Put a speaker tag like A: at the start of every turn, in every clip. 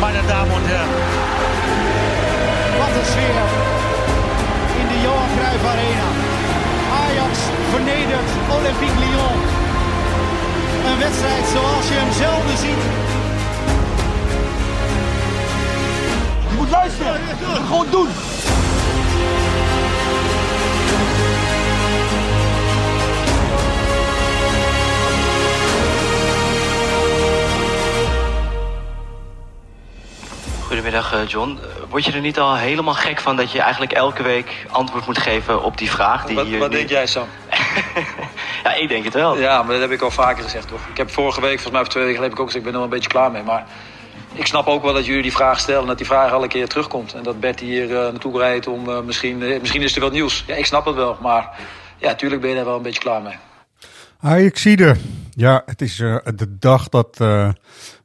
A: meine Damen und Herren.
B: Wat een sfeer in de Johan Cruijff Arena. Ajax vernedert Olympique Lyon. Een wedstrijd zoals je hem zelden ziet.
C: Je moet luisteren. Je moet gewoon doen.
D: Goedemiddag eh, John. Eh, Word je er niet al helemaal gek van dat je eigenlijk elke week antwoord moet geven op die vraag? Die
E: Wat,
D: hier
E: wat
D: nu-
E: denk jij, Sam?
D: Ja, ik denk het wel.
E: Ja, maar dat heb ik al vaker gezegd, toch? Ik heb vorige week, volgens mij of twee weken geleden, heb ik ook gezegd, ik ben er wel een beetje klaar mee. Maar ik snap ook wel dat jullie die vraag stellen en dat die vraag al een keer terugkomt. En dat Bert hier eh, naartoe rijdt om eh, misschien, misschien is er wel nieuws. Ja, ik snap het wel, maar ja, natuurlijk ben je daar wel een beetje klaar mee.
F: Ajaxide. Ja, het is eh, de dag dat eh,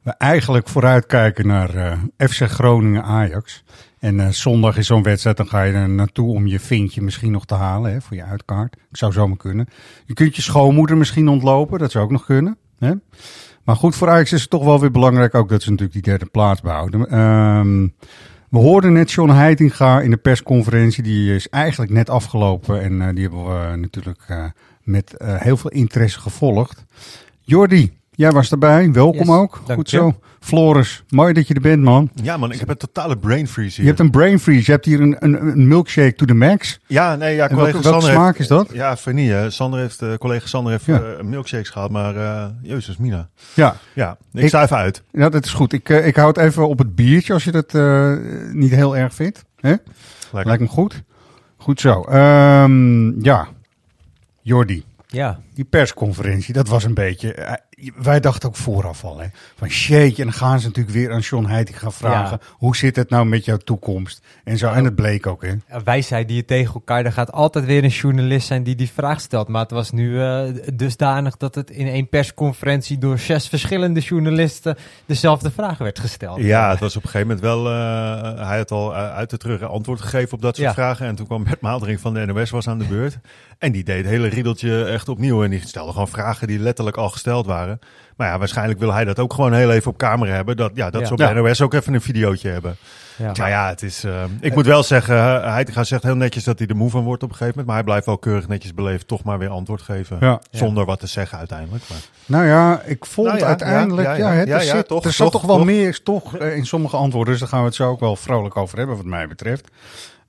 F: we eigenlijk vooruitkijken naar eh, FC Groningen Ajax. En eh, zondag is zo'n wedstrijd, dan ga je er naartoe om je vintje misschien nog te halen hè, voor je uitkaart. Ik zou zomaar kunnen. Je kunt je schoonmoeder misschien ontlopen, dat zou ook nog kunnen. Hè? Maar goed, voor Ajax is het toch wel weer belangrijk ook dat ze natuurlijk die derde plaats behouden. Ehm, we hoorden net John Heitinga in de persconferentie. Die is eigenlijk net afgelopen. En eh, die hebben we natuurlijk met heel veel interesse gevolgd. Jordi, jij was erbij. Welkom
G: Yes,
F: ook.
G: dank
F: Goed
G: je.
F: zo. Floris, mooi dat je er bent, man.
G: Ja man, ik heb een totale brain freeze hier.
F: Je hebt een brain freeze. Je hebt hier een, een, een milkshake to the max.
G: Ja, nee, ja, collega
F: welke- welke
G: Sander
F: smaak
G: heeft,
F: is dat?
G: Ja, vanille. Sander heeft, eh, collega Sander heeft
F: Ja.
G: eh, milkshakes gehad, maar eh jezus mina.
F: Ja,
G: Ja, ik,
F: Ik-
G: sta even uit.
F: ja dat is goed. Ik, ik hou het even op het biertje als je dat eh, niet heel erg vindt. Hè?
G: Lekker.
F: Lijkt me goed. Goed zo. Ehm, ja, Jordi.
H: Ja,
F: Die persconferentie, dat was een beetje. eh, wij dachten ook vooraf al, hè, van shit, en dan gaan ze natuurlijk weer aan John Heiting gaan vragen. Hoe zit het nou met jouw toekomst? En zo. En het bleek ook, hè?
H: een wijsheid die je tegen elkaar. Er gaat altijd weer een journalist zijn die die vraag stelt. Maar het was nu eh, dusdanig dat het in één persconferentie door zes verschillende journalisten dezelfde vraag werd gesteld.
G: Ja, het was op een gegeven moment wel... eh, hij had al uit de terug antwoord gegeven op dat soort
H: Ja.
G: vragen. En toen kwam Bert Maaldering van de NOS was aan de beurt. En die deed het hele riedeltje echt opnieuw. En die stelde gewoon vragen die letterlijk al gesteld waren. Maar ja, waarschijnlijk wil hij dat ook gewoon heel even op camera hebben. Dat, ja, dat
H: Ja.
G: ze op
F: Ja.
G: de NOS ook even een videootje hebben.
H: Ja.
G: Maar ja, het is. eh, ik moet wel zeggen, uh, Heitinga zegt heel netjes dat hij er moe van wordt op een gegeven moment. Maar hij blijft wel keurig netjes beleefd toch maar weer antwoord geven.
F: Ja.
G: Zonder wat te zeggen uiteindelijk. Maar.
F: Nou ja, ik vond
G: Nou ja,
F: uiteindelijk.
G: ja,
F: Ja,
G: ja, ja.
F: het,
G: Ja,
F: er,
G: ja,
F: zit,
G: toch,
F: er zat
G: toch,
F: toch wel
G: toch.
F: meer toch, eh, in sommige antwoorden. Dus daar gaan we het zo ook wel vrolijk over hebben, wat mij betreft.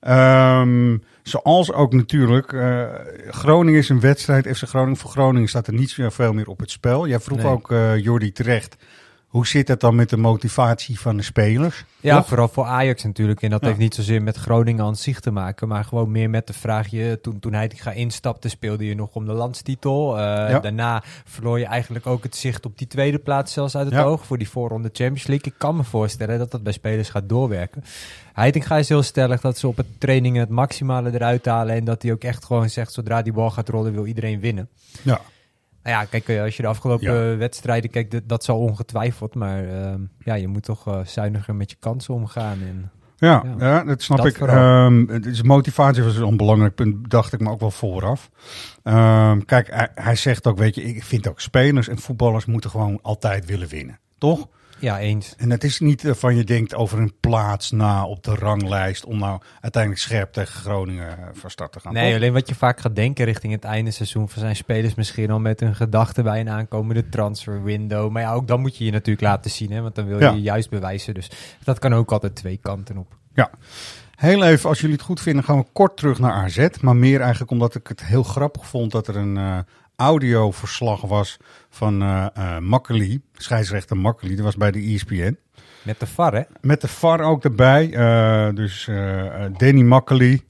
F: Ehm, zoals ook natuurlijk. eh, Groningen is een wedstrijd. FC Groningen voor Groningen staat er niet zoveel meer op het spel. Jij vroeg
H: Nee.
F: ook, eh Jordi, terecht. Hoe zit het dan met de motivatie van de spelers?
H: Ja,
F: Toch?
H: vooral voor Ajax natuurlijk. En dat
F: Ja.
H: heeft niet zozeer met Groningen aan zich te maken. Maar gewoon meer met de vraag. Je, toen, toen hij ga instapte, speelde je nog om de landstitel. Eh,
F: Ja.
H: Daarna verloor je eigenlijk ook het zicht op die tweede plaats zelfs uit het
F: Ja.
H: oog. Voor die voorronde Champions League. Ik kan me voorstellen dat dat bij spelers gaat doorwerken. Heitinga is heel stellig dat ze op het trainingen het maximale eruit halen. En dat hij ook echt gewoon zegt, zodra die bal gaat rollen, wil iedereen winnen.
F: Ja.
H: Nou ja, kijk, eh, als je de afgelopen
F: Ja.
H: wedstrijden kijkt, dat, dat zal ongetwijfeld. Maar ehm, ja, je moet toch eh, zuiniger met je kansen omgaan. En,
F: Ja,
H: Ja.
F: ja. dat snap
H: Dat
F: ik. het is motivatie was een belangrijk punt, dacht ik me ook wel vooraf. Ehm, kijk, hij, hij zegt ook, weet je, ik vind ook spelers en voetballers moeten gewoon altijd willen winnen. Toch?
H: Ja, eens.
F: En het is niet eh, van je denkt over een plaats na op de ranglijst om nou uiteindelijk scherp tegen Groningen eh, van start te gaan.
H: Nee,
F: toch?
H: alleen wat je vaak gaat denken richting het einde seizoen... van zijn spelers misschien al met hun gedachten bij een aankomende transfer window. Maar ja, ook dan moet je je natuurlijk laten zien, hè, want dan wil je
F: Ja.
H: je juist bewijzen. Dus dat kan ook altijd twee kanten op.
F: Ja. Heel even, als jullie het goed vinden, gaan we kort terug naar AZ. Maar meer eigenlijk omdat ik het heel grappig vond dat er een eh, audioverslag was van Makkeli, scheidsrechter Makkeli. Dat was bij de ESPN.
H: Met de VAR, hè?
F: Met de VAR ook erbij. eh, dus Danny Makkeli.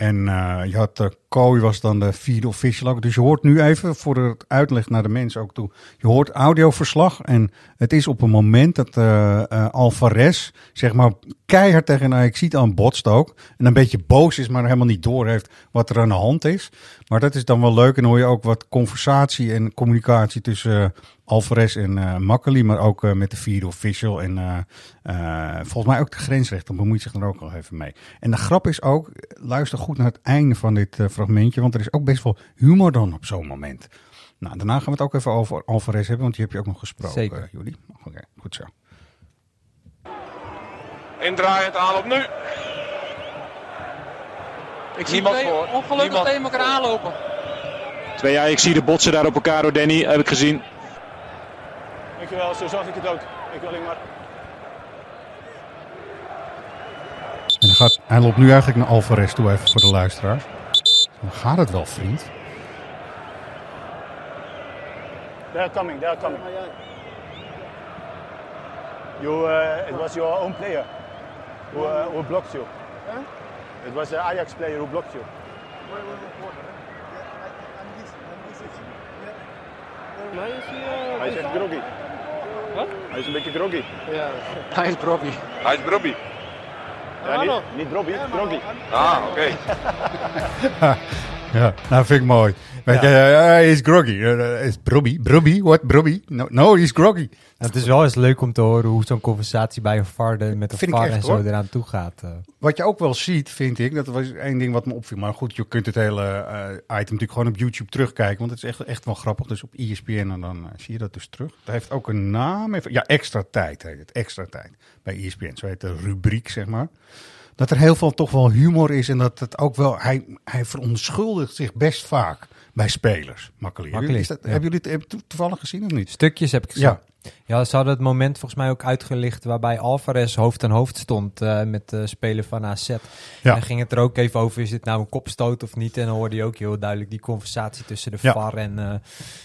F: En eh, je had uh, Kooi was dan de vierde official ook. Dus je hoort nu even, voor het uitleg naar de mensen ook toe. Je hoort audioverslag. En het is op een moment dat eh, Alvarez, zeg maar, keihard tegen ziet aan botst ook. En een beetje boos is, maar helemaal niet door heeft wat er aan de hand is. Maar dat is dan wel leuk. En hoor je ook wat conversatie en communicatie tussen Alvarez en eh Makkeli. Maar ook eh, met de vierde official. En eh, eh, volgens mij ook de grensrechter bemoeit zich er ook al even mee. En de grap is ook, luister goed naar het einde van dit fragmentje, want er is ook best wel humor dan op zo'n moment. Nou, daarna gaan we het ook even over Alvarez hebben, want die heb je ook nog gesproken,
H: Zeker.
F: Jullie. Oké, goed zo.
C: Indraaiend aanloop nu.
I: Ik zie
C: Niemand
I: twee
C: voor.
I: ongelukkig
C: Niemand.
I: tegen elkaar aanlopen.
J: Twee jaar, ik zie de botsen daar op elkaar door Danny, heb ik gezien.
C: Dankjewel, zo zag ik het ook. Ik wil alleen maar.
F: En dan gaat, hij loopt nu eigenlijk naar Alvarez toe, even voor de luisteraars. Dan gaat het wel, vriend.
C: They're coming, they're coming. You, uh, it was your own player who, uh, who blocked you. It was the Ajax player who blocked you. Hij is echt groggy. Hij is een beetje groggy.
I: Hij is Brobby.
C: Hij is groggy. Ja, niet, niet groggy, groggy. Ah, oké.
F: Ja, nou vind ik mooi. Weet je, hij is groggy. Eh, is Brobby? Brobby? What? Brobby? No, no, he's groggy.
H: Het is wel eens leuk om te horen hoe zo'n conversatie bij een VAR de- met een VAR en zo
F: hoor.
H: eraan toe gaat. eh.
F: Wat je ook wel ziet, vind ik, dat was één ding wat me opviel. Maar goed, je kunt het hele item natuurlijk gewoon op YouTube terugkijken. Want het is echt, echt wel grappig. Dus op ESPN en dan zie je dat dus terug. Het heeft ook een naam. Even, ja, extra tijd heet het. Extra tijd bij ESPN. Zo heet de rubriek, zeg maar. Dat er heel veel toch wel humor is. En dat het ook wel... Hij, hij verontschuldigt zich best vaak bij spelers. Makkelijk. Dat,
H: ja.
F: Hebben jullie het to- toevallig gezien of niet?
H: Stukjes heb ik gezien.
F: Ja.
H: Ja. ze hadden het moment volgens mij ook uitgelicht waarbij Alvarez hoofd aan hoofd stond eh, met de speler van AZ.
F: Ja.
H: En dan ging het er ook even over, is dit nou een kopstoot of niet? En dan hoorde je ook heel duidelijk die conversatie tussen de
F: Ja.
H: VAR en, eh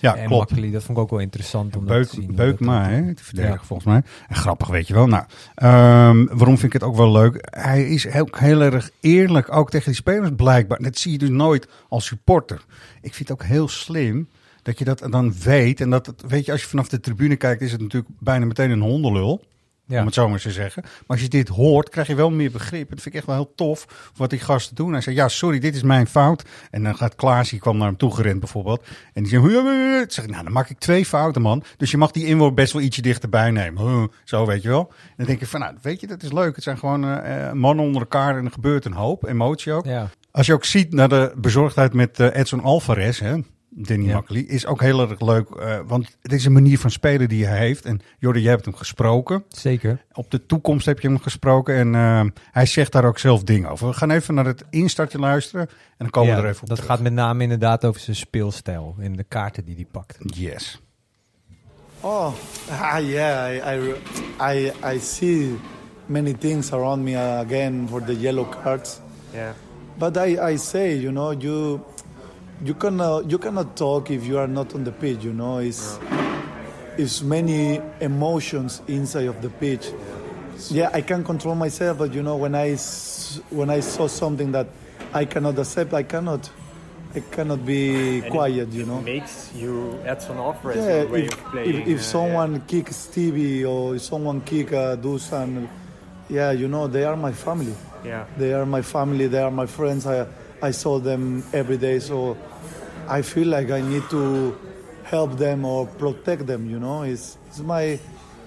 F: Ja,
H: en
F: klopt.
H: Makkeli. Dat vond ik ook wel interessant om dat
F: Beuk,
H: te zien. hoe
F: Beukma,
H: dat-
F: hè, te verdedigen
H: Ja.
F: volgens mij. En grappig, weet je wel. Nou, ehm, waarom vind ik het ook wel leuk? Hij is ook heel erg eerlijk, ook tegen die spelers blijkbaar. Dat zie je dus nooit als supporter. Ik vind het ook heel slim dat je dat dan weet. En dat, het, weet je, als je vanaf de tribune kijkt, is het natuurlijk bijna meteen een hondenlul.
H: Ja.
F: Om het zo maar te zeggen. Maar als je dit hoort, krijg je wel meer begrip. Dat vind ik echt wel heel tof wat die gasten doen. Hij zei, ja, sorry, dit is mijn fout. En dan gaat Klaas, die kwam naar hem toe gerend bijvoorbeeld. En die zei, "Huh?" zeg ik, nou, dan maak ik twee fouten, man. Dus je mag die inworp best wel ietsje dichterbij nemen. Zo, weet je wel. En dan denk ik van, nou, weet je, dat is leuk. Het zijn gewoon eh, eh, mannen onder elkaar en er gebeurt een hoop. Emotie ook.
H: Ja.
F: Als je ook ziet naar de bezorgdheid met eh, Edson Alvarez, hè, Danny
H: Ja.
F: Makkely, is ook heel erg leuk. eh, want het is een manier van spelen die hij heeft. En Jordi, jij hebt hem gesproken.
H: Zeker.
F: Op de toekomst heb je hem gesproken. En eh, hij zegt daar ook zelf dingen over. We gaan even naar het instartje luisteren. En dan komen
H: Ja,
F: we er even op
H: dat
F: terug.
H: gaat met name inderdaad over zijn speelstijl en de kaarten die hij pakt.
F: Yes.
K: Oh, ah, yeah, I, I, I, I see many things around me uh, again for the yellow cards.
H: Yeah.
K: But I, I say, you know, you you cannot you cannot talk if you are not on the pitch. You know, it's it's many emotions inside of the pitch. Yeah, I can control myself, but you know, when I when I saw something that I cannot accept, I cannot. I cannot be quiet, you know.
L: makes you Edson Alvarez
K: Yeah,
L: your way
K: if,
L: of playing.
K: if, if
L: uh,
K: someone kicks Stevie or if someone kick uh, Dusan, yeah, you know, they are my family.
L: Yeah.
K: They are my family, they are my friends. I, I saw them every day, so I feel like I need to help them or protect them, you know. It's, it's, my,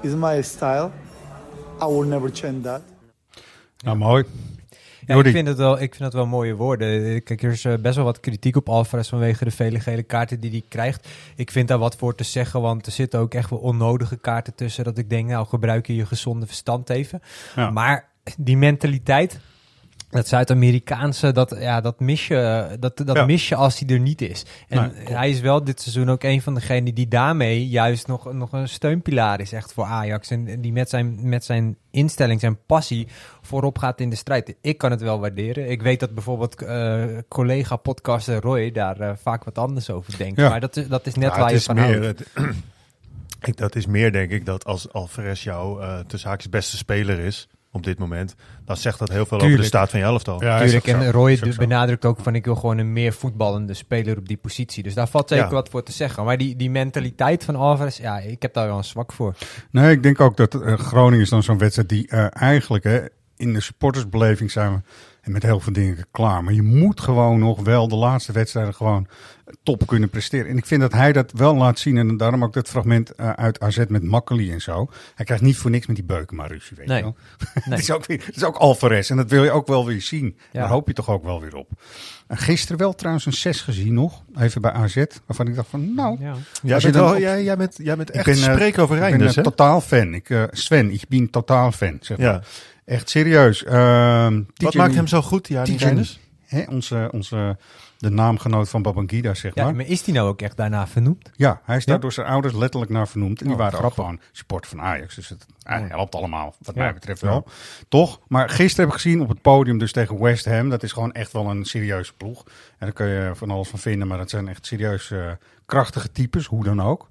K: it's my style. I will never change that.
F: Nou, mooi.
H: Ja, ik, vind het wel, ik vind het wel mooie woorden. Kijk, er is eh, best wel wat kritiek op Alvarez vanwege de vele gele kaarten die hij krijgt. Ik vind daar wat voor te zeggen, want er zitten ook echt wel onnodige kaarten tussen. Dat ik denk, nou gebruik je je gezonde verstand even.
F: Ja.
H: Maar die mentaliteit, dat Zuid-Amerikaanse, dat, ja, dat, mis je, dat, dat
F: Ja.
H: mis je als hij er niet is. En hij is wel dit seizoen ook een van degenen die daarmee juist nog, nog een steunpilaar is echt voor Ajax. En die met zijn, met zijn instelling, zijn passie voorop gaat in de strijd. Ik kan het wel waarderen. Ik weet dat bijvoorbeeld eh, collega-podcaster Roy daar eh, vaak wat anders over denkt.
G: Ja.
H: Maar dat, is- dat is net
G: Ja,
H: waar
G: het
H: je
G: is
H: van
G: meer,
H: houdt.
G: het- ik, dat is meer, denk ik, dat als Alvarez jouw uh, tussen haakjes beste speler is op dit moment, dan zegt dat heel veel over de staat van je elftal.
H: Tuurlijk, en Roy benadrukt ook van ik wil gewoon een meer voetballende speler op die positie. Dus daar valt zeker
F: Ja.
H: wat voor te zeggen. Maar die, die mentaliteit van Alvarez, ja, ik heb daar wel een zwak voor.
F: Nee, ik denk ook dat eh, Groningen is dan zo'n wedstrijd die eh, eigenlijk hè, in de supportersbeleving zijn we En met heel veel dingen klaar. Maar je moet gewoon nog wel de laatste wedstrijden gewoon top kunnen presteren. En ik vind dat hij dat wel laat zien. En daarom ook dat fragment eh, uit AZ met Makkeli en zo. Hij krijgt niet voor niks met die Beukema ruzie, weet
H: Nee.
F: je wel.
H: Nee.
F: het, is ook weer, het is ook Alvarez. En dat wil je ook wel weer zien.
H: Ja.
F: Daar hoop je toch ook wel weer op. En gisteren wel trouwens een 6 gezien nog. Even bij AZ. Waarvan ik dacht van, nou...
H: Ja.
G: Jij bent, wel,
F: op-
G: jij, jij bent, jij bent
F: ik
G: echt
F: ben, eh,
G: spreek over
F: Ik ben
G: hè?
F: totaal fan. Ik, Sven, ik ben totaal fan. Zeg maar.
G: Ja.
F: Echt serieus. Ehm,
G: Wat maakt hem zo goed,
F: Tijen-
G: Reinders?
F: Hè, onze, onze, de naamgenoot van Babangida, zeg
H: Ja,
F: maar.
H: maar is die nou ook echt daarna vernoemd?
F: Ja, hij is daar
H: Ja?
F: door zijn ouders letterlijk naar vernoemd. En die
H: Oh,
F: waren ook
H: grappig.
F: gewoon supporter van Ajax. Dus het helpt allemaal, wat
H: Ja.
F: mij betreft wel. Toch? Maar gisteren heb ik gezien op het podium dus tegen West Ham. Dat is gewoon echt wel een serieuze ploeg. En daar kun je van alles van vinden. Maar dat zijn echt serieus eh, krachtige types, hoe dan ook.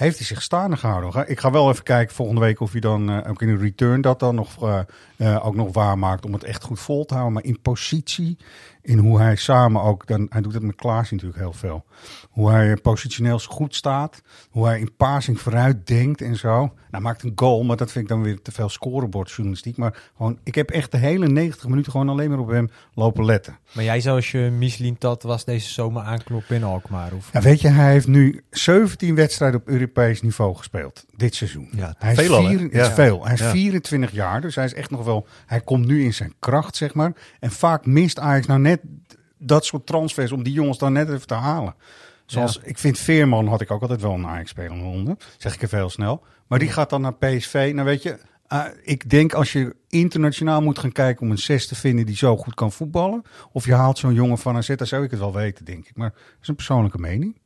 F: Heeft hij zich staande gehouden? Ik ga wel even kijken volgende week of hij dan eh, ook in een return dat dan nog, eh, eh, ook nog waarmaakt. Om het echt goed vol te houden. Maar in positie, in hoe hij samen ook, dan, hij doet het met Klaas natuurlijk heel veel. Hoe hij positioneel goed staat. Hoe hij in passing vooruit denkt en zo. Nou, hij maakt een goal, maar dat vind ik dan weer te veel scorebordjournalistiek. Maar gewoon, ik heb echt de hele 90 minuten gewoon alleen maar op hem lopen letten.
H: Maar jij zou als je Michelin Tat was deze zomer aankloppen in Alkmaar? Of?
F: Ja, weet je, hij heeft nu 17 wedstrijden op Europees niveau gespeeld dit seizoen.
G: Ja,
F: hij is,
G: veel al,
F: vier- het is veel. Hij is
G: Ja.
F: 24 jaar, dus hij is echt nog wel. Hij komt nu in zijn kracht, zeg maar. En vaak mist Ajax nou net dat soort transfers om die jongens dan net even te halen. Zoals ik vind Veerman had ik ook altijd wel een Ajax-speler onder, zeg ik even heel snel. Maar die gaat dan naar PSV. Nou weet je, eh, ik denk als je internationaal moet gaan kijken om een zes te vinden die zo goed kan voetballen, of je haalt zo'n jongen van AZ, dan zou ik het wel weten, denk ik. Maar dat is een persoonlijke mening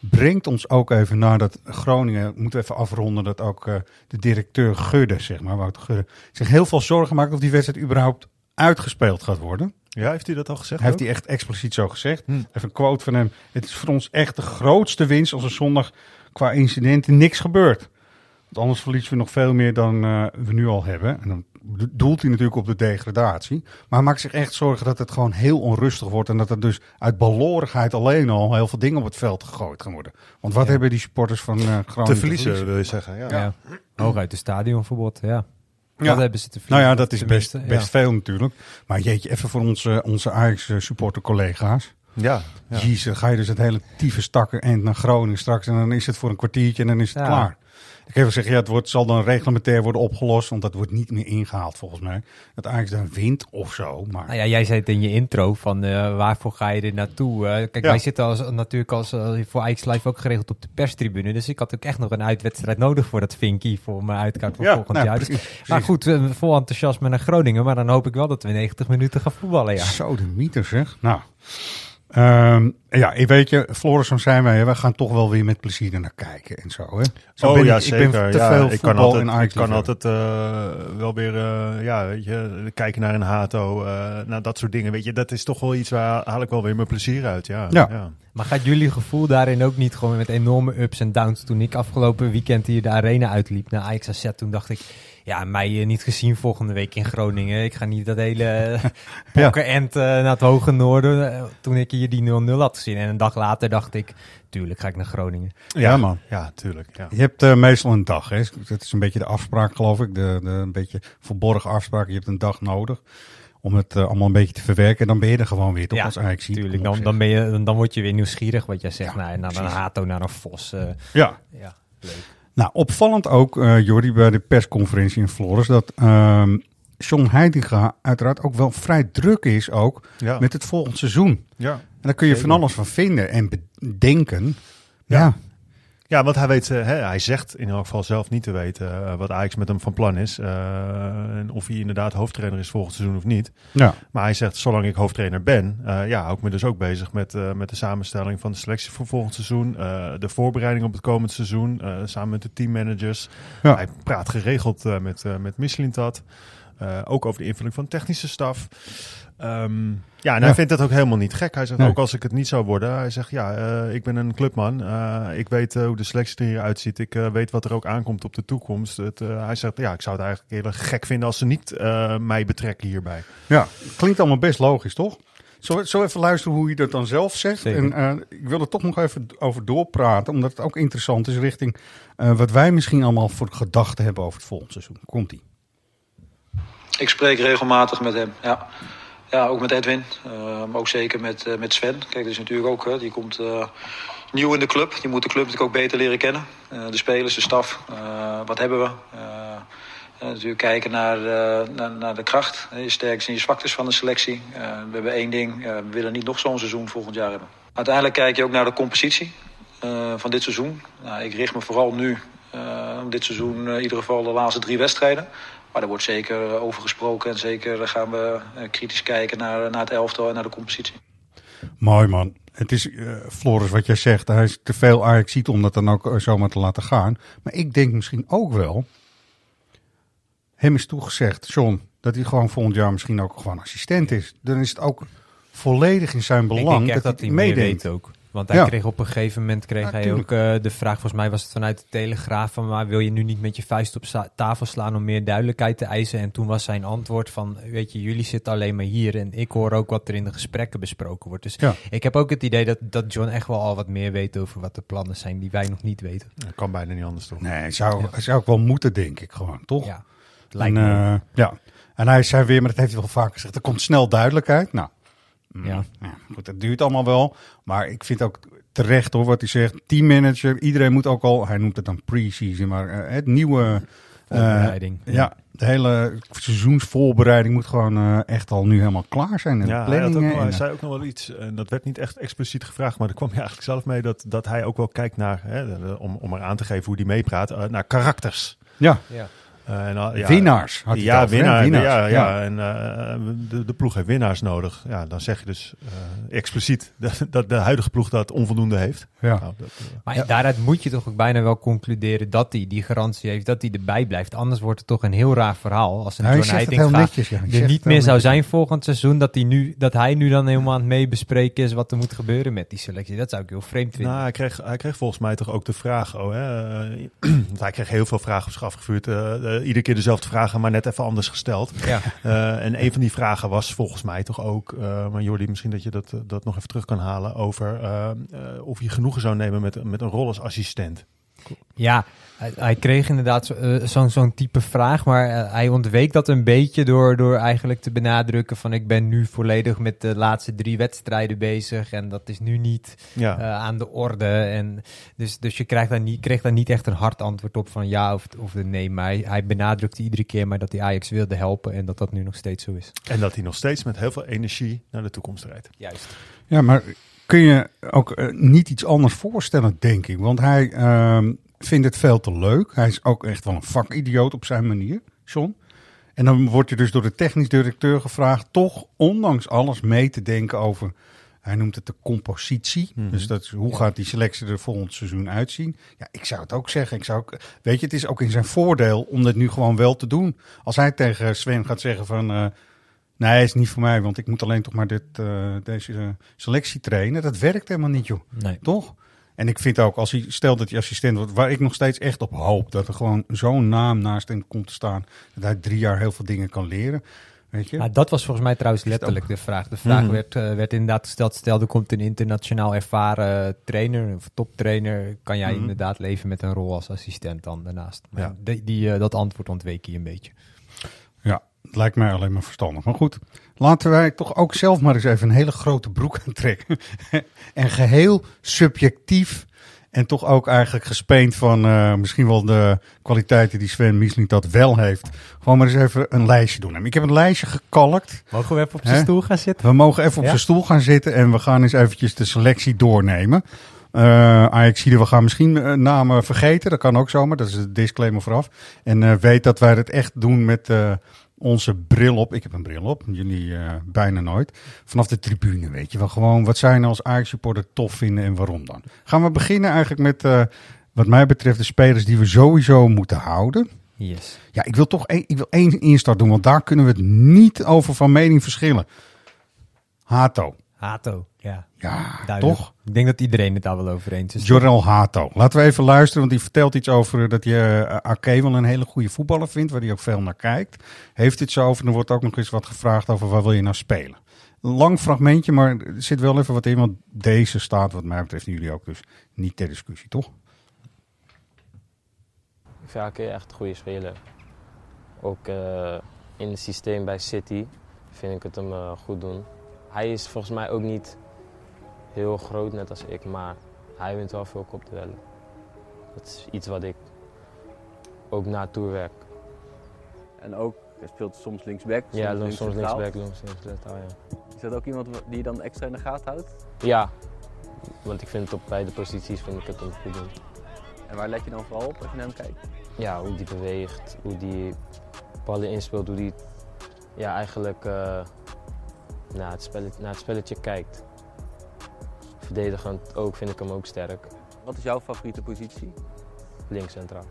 F: brengt ons ook even naar dat Groningen, moeten we even afronden, dat ook eh, de directeur Gudde, zeg maar, Wouter Gudde, zich heel veel zorgen maakt of die wedstrijd überhaupt uitgespeeld gaat worden.
G: Ja, heeft hij dat al gezegd?
F: Heeft
G: ook?
F: hij echt expliciet zo gezegd.
G: Hm.
F: Even een quote van hem. Het is voor ons echt de grootste winst als er zondag qua incidenten niks gebeurt. Want anders verliezen we nog veel meer dan eh, we nu al hebben. En dan doelt hij natuurlijk op de degradatie. Maar hij maakt zich echt zorgen dat het gewoon heel onrustig wordt. En dat er dus uit balorigheid alleen al heel veel dingen op het veld gegooid gaan worden. Want wat
H: Ja.
F: hebben die supporters van eh Groningen
G: Te verliezen, wil je zeggen. Ja.
H: Ja. Hooguit de stadionverbod, ja.
F: Ja.
H: Dat hebben ze te
F: Nou ja, dat is best, best veel natuurlijk. Maar jeetje, even voor onze, onze Ajax-supporter collega's.
G: Ja, ja.
F: Jezus, ga je dus het hele tyfus stakken eind naar Groningen straks. En dan is het voor een kwartiertje en dan is het
H: Ja.
F: klaar. Ik heb gezegd, ja, het wordt, zal dan reglementair worden opgelost. Want dat wordt niet meer ingehaald volgens mij. Dat Ajax dan wint of zo. Maar
H: Nou ja, jij zei het in je intro van eh, waarvoor ga je er naartoe? Kijk,
F: Ja.
H: wij zitten als, natuurlijk als, eh, voor Ajax Live ook geregeld op de perstribune. Dus ik had ook echt nog een uitwedstrijd nodig voor dat Vinky, voor mijn uitkaart voor
F: Ja,
H: volgend
F: nou,
H: jaar. Dus,
F: precies,
H: maar goed, eh, vol enthousiasme naar Groningen. Maar dan hoop ik wel dat we 90 minuten gaan voetballen, ja.
F: zo de mythe zeg. Nou, ehm, ja, ik weet je, Floris, zo zijn wij. We gaan toch wel weer met plezier er naar kijken en zo. Hè? Zo
G: oh
F: ben
G: ja,
F: ik,
G: zeker.
F: Ik ben te
G: ja,
F: veel
G: ik
F: voetbal
G: kan altijd, ik kan altijd eh, wel weer eh, ja, weet je, kijken naar een Hato, eh naar dat soort dingen. Weet je, dat is toch wel iets waar haal ik wel weer mijn plezier uit. Ja,
F: Ja.
H: Maar gaat jullie gevoel daarin ook niet gewoon met enorme ups en downs? Toen ik afgelopen weekend hier de arena uitliep naar Ajax AZ, toen dacht ik... Ja, mij eh, niet gezien volgende week in Groningen. Ik ga niet dat hele eh, pokkenend eh, naar het hoge noorden. eh, toen ik hier die 0-0 had gezien. En een dag later dacht ik, tuurlijk ga ik naar Groningen.
F: Ja, man.
G: Ja, tuurlijk. Ja.
F: Je hebt eh, meestal een dag. Hè? Dat is een beetje de afspraak, geloof ik. De, de een beetje verborgen afspraak. Je hebt een dag nodig om het eh, allemaal een beetje te verwerken. En dan ben je er gewoon weer, toch? als Ajax
H: tuurlijk. Dan, dan, ben je, dan, dan word je weer nieuwsgierig, wat jij zegt. nou, naar een. Hato, naar een Vos. eh,
F: Ja.
H: ja, leuk.
F: Nou, opvallend ook, eh Jordi, bij de persconferentie in Flores, dat ehm John Heidinga uiteraard ook wel vrij druk is ook
G: Ja.
F: met het volgend seizoen.
G: Ja,
F: En daar kun je
G: zeker.
F: van alles van vinden en bedenken. Ja.
G: Ja. Ja, want hij weet, eh, hè, hij zegt in elk geval zelf niet te weten eh, wat Ajax met hem van plan is. eh, en of hij inderdaad hoofdtrainer is volgend seizoen of niet.
F: Ja.
G: Maar hij zegt, zolang ik hoofdtrainer ben, ja, hou ik me dus ook bezig met, met de samenstelling van de selectie voor volgend seizoen. de voorbereiding op het komend seizoen, samen met de teammanagers.
F: Ja.
G: Hij praat geregeld met, met Michelintat. Eh, ook over de invulling van technische staf. Ehm, ja, en hij vindt dat ook helemaal niet gek. Hij zegt
F: Nee.
G: ook als ik het niet zou worden. Hij zegt ja, eh, ik ben een clubman. Eh, ik weet hoe de selectie er hier uitziet. Ik weet wat er ook aankomt op de toekomst. Het, hij zegt ja, ik zou het eigenlijk heel erg gek vinden als ze niet mij betrekken hierbij.
F: Ja, klinkt allemaal best logisch, toch? Zo, zo even luisteren hoe je dat dan zelf zegt.
G: Zeker.
F: En ik wil er toch nog even over doorpraten, omdat het ook interessant is richting wat wij misschien allemaal voor gedachten hebben over het volgende seizoen. Komt-ie.
E: Ik spreek regelmatig met hem, ja. Ja, ook met Edwin. Uh, maar ook zeker met, uh, met Sven. Kijk, dat is natuurlijk ook, die komt uh, nieuw in de club. Die moet de club natuurlijk ook beter leren kennen. de spelers, de staf. wat hebben we? natuurlijk kijken naar, naar, naar, de kracht. Je sterktes en je zwaktes van de selectie. we hebben één ding. we willen niet nog zo'n seizoen volgend jaar hebben. Uiteindelijk kijk je ook naar de compositie van dit seizoen. Nou, ik richt me vooral nu om dit seizoen in ieder geval de laatste drie wedstrijden. Maar er wordt zeker over gesproken en zeker gaan we kritisch kijken naar, naar het elftal en naar de compositie.
F: Mooi man. Het is, uh, Floris, wat jij zegt, hij is te veel Ajax ziet om dat dan ook zomaar te laten gaan. Maar ik denk misschien ook wel, hem is toegezegd, John, dat hij gewoon volgend jaar misschien ook gewoon assistent is. Dan is het ook volledig in zijn belang
H: ik denk echt dat,
F: hij meedenkt.
H: weet ook. Want hij
F: Ja.
H: kreeg op een gegeven moment kreeg
F: Ja,
H: hij
F: tuurlijk.
H: ook eh, de vraag, volgens mij was het vanuit de Telegraaf, van maar wil je nu niet met je vuist op tafel slaan om meer duidelijkheid te eisen? En toen was zijn antwoord van, weet je, jullie zitten alleen maar hier en ik hoor ook wat er in de gesprekken besproken wordt. Dus
F: Ja.
H: ik heb ook het idee dat, dat John echt wel al wat meer weet over wat de plannen zijn die wij nog niet weten.
G: Dat kan bijna niet anders toch?
F: Nee, zou, zou ik wel moeten, denk ik gewoon, toch?
H: Ja, lijkt
F: en,
H: me
F: eh, ja. En hij zei weer, maar dat heeft hij wel vaker gezegd, er komt snel duidelijkheid. Nou,
H: Ja.
F: ja, goed, dat duurt allemaal wel. Maar ik vind ook terecht hoor, wat hij zegt. Teammanager, iedereen moet ook al, hij noemt het dan pre-season, maar eh, het nieuwe... eh,
H: Voorbereiding.
F: ja, de hele seizoensvoorbereiding moet gewoon eh, echt al nu helemaal klaar zijn. En
G: Ja,
F: de
G: hij, had ook
F: planningen.
G: hij
F: en,
G: zei ook nog wel iets, en dat werd niet echt expliciet gevraagd, maar daar kwam hij eigenlijk zelf mee, dat, dat hij ook wel kijkt naar, hè, om, om er aan te geven hoe die meepraat, naar karakters.
F: ja,
H: Ja.
G: Eh, en, ja,
F: Winnaars had
G: ja, winnaar,
F: Winnaars,
G: Ja, ja.
F: ja.
G: en eh, de, de ploeg heeft winnaars nodig. Ja, dan zeg je dus eh, expliciet dat, dat de huidige ploeg dat onvoldoende heeft.
F: Ja.
G: Nou, dat,
H: Maar daaruit moet je toch ook bijna wel concluderen dat hij die garantie heeft, dat hij erbij blijft. Anders wordt het toch een heel raar verhaal als een John
F: zegt het
H: Heitinga
F: netjes,
H: er niet meer zou
F: netjes.
H: zijn volgend seizoen. Dat hij, nu, dat hij nu dan helemaal aan het meebespreken is wat er moet gebeuren met die selectie. Dat zou ik heel vreemd vinden.
G: Nou, hij kreeg, hij kreeg volgens mij toch ook de vraag. Oh, hè, want hij kreeg heel veel vragen op zich afgevuurd. Eh, iedere keer dezelfde vragen, maar net even anders gesteld.
H: Ja.
G: Eh, en een van die vragen was volgens mij toch ook, eh, maar Jordi, misschien dat je dat, dat nog even terug kan halen, over of je genoegen zou nemen met, met een rol als assistent.
H: Ja, hij, hij kreeg inderdaad zo- eh, zo'n zo'n type vraag, maar eh, hij ontweek dat een beetje door, door eigenlijk te benadrukken van ik ben nu volledig met de laatste drie wedstrijden bezig en dat is nu niet
G: Ja.
H: eh, aan de orde. En dus, dus je krijgt daar niet, kreeg daar niet echt een hard antwoord op van ja of, of nee, maar hij, hij benadrukte iedere keer maar dat hij Ajax wilde helpen en dat dat nu nog steeds zo is.
G: En dat hij nog steeds met heel veel energie naar de toekomst rijdt.
H: Juist.
F: Ja, maar kun je ook eh, niet iets anders voorstellen, denk ik. Want hij ehm, vindt het veel te leuk. Hij is ook echt wel een vakidioot op zijn manier, John. En dan wordt je dus door de technisch directeur gevraagd... toch, ondanks alles, mee te denken over... Hij noemt het de compositie.
G: Mhm.
F: Dus dat is, hoe gaat die selectie er volgend seizoen uitzien? Ja, ik zou het ook zeggen. Ik zou ook, weet je, het is ook in zijn voordeel om dit nu gewoon wel te doen. Als hij tegen Sven gaat zeggen van... eh, Nee, is niet voor mij, want ik moet alleen toch maar dit, eh, deze selectie trainen. Dat werkt helemaal niet, joh.
H: Nee.
F: Toch? En ik vind ook, als hij, stel dat hij assistent wordt, waar ik nog steeds echt op hoop, dat er gewoon zo'n naam naast hem komt te staan, dat hij drie jaar heel veel dingen kan leren. Weet je?
H: Maar dat was volgens mij trouwens letterlijk de vraag. De vraag
G: Mhm.
H: werd, eh, werd inderdaad gesteld, stel er komt een internationaal ervaren trainer of toptrainer, kan jij
G: Mhm.
H: inderdaad leven met een rol als assistent dan daarnaast? Maar
G: Ja.
H: die, die, eh, dat antwoord ontweek hij een beetje.
F: Het lijkt mij alleen maar verstandig. Maar goed, laten wij toch ook zelf maar eens even een hele grote broek aantrekken. en geheel subjectief en toch ook eigenlijk gespeend van eh, misschien wel de kwaliteiten die Sven Miesling dat wel heeft. Gewoon maar eens even een lijstje doen. Ik heb een lijstje gekalkt.
H: Mogen we even op zijn stoel gaan zitten?
F: We mogen even op
H: Ja?
F: zijn stoel gaan zitten en we gaan eens eventjes de selectie doornemen. Eh Ajaxide, we gaan misschien eh, namen vergeten. Dat kan ook zomaar. Dat is de disclaimer vooraf. En eh, weet dat wij het echt doen met onze bril op. Ik heb een bril op. Jullie eh, bijna nooit. Vanaf de tribune, weet je wel. Gewoon wat zij nou als Ajax-supporter tof vinden en waarom dan. Gaan we beginnen eigenlijk met, eh, wat mij betreft, de spelers die we sowieso moeten houden.
H: Yes.
F: Ja, ik wil toch één, ik wil één instart doen, want daar kunnen we het niet over van mening verschillen. Hato.
H: Hato, ja.
F: Ja,
H: Duidelijk.
F: toch?
H: Ik denk dat iedereen het daar wel over eens is.
F: Jorel Hato. Laten we even luisteren, want die vertelt iets over eh, dat je uh, Ake wel een hele goede voetballer vindt, waar hij ook veel naar kijkt. Heeft het zo over, en er wordt ook nog eens wat gevraagd over waar wil je nou spelen. Een lang fragmentje, maar er zit wel even wat in, want deze staat wat mij betreft, jullie ook dus, niet ter discussie, toch?
M: Ik vind Ake echt een goede speler. Ook uh, in het systeem bij City vind ik het hem eh, goed doen. Hij is volgens mij ook niet heel groot, net als ik, maar hij wint wel veel kopduellen. Dat is iets wat ik ook naartoe werk.
N: En ook, hij speelt soms linksback, soms,
M: Ja,
N: links
M: soms linksback, soms linkscentraal, ja.
N: Is dat ook iemand die je dan extra in de gaten houdt?
M: Ja, want ik vind het op beide posities vind ik het goed doen.
N: En waar let je dan vooral op als je naar hem kijkt?
M: Ja, hoe die beweegt, hoe die ballen inspeelt, hoe die ja, eigenlijk eh, naar, het spelletje, naar het spelletje kijkt. Verdedigend ook vind ik hem ook sterk.
N: Wat is jouw favoriete positie?
M: Links centraal.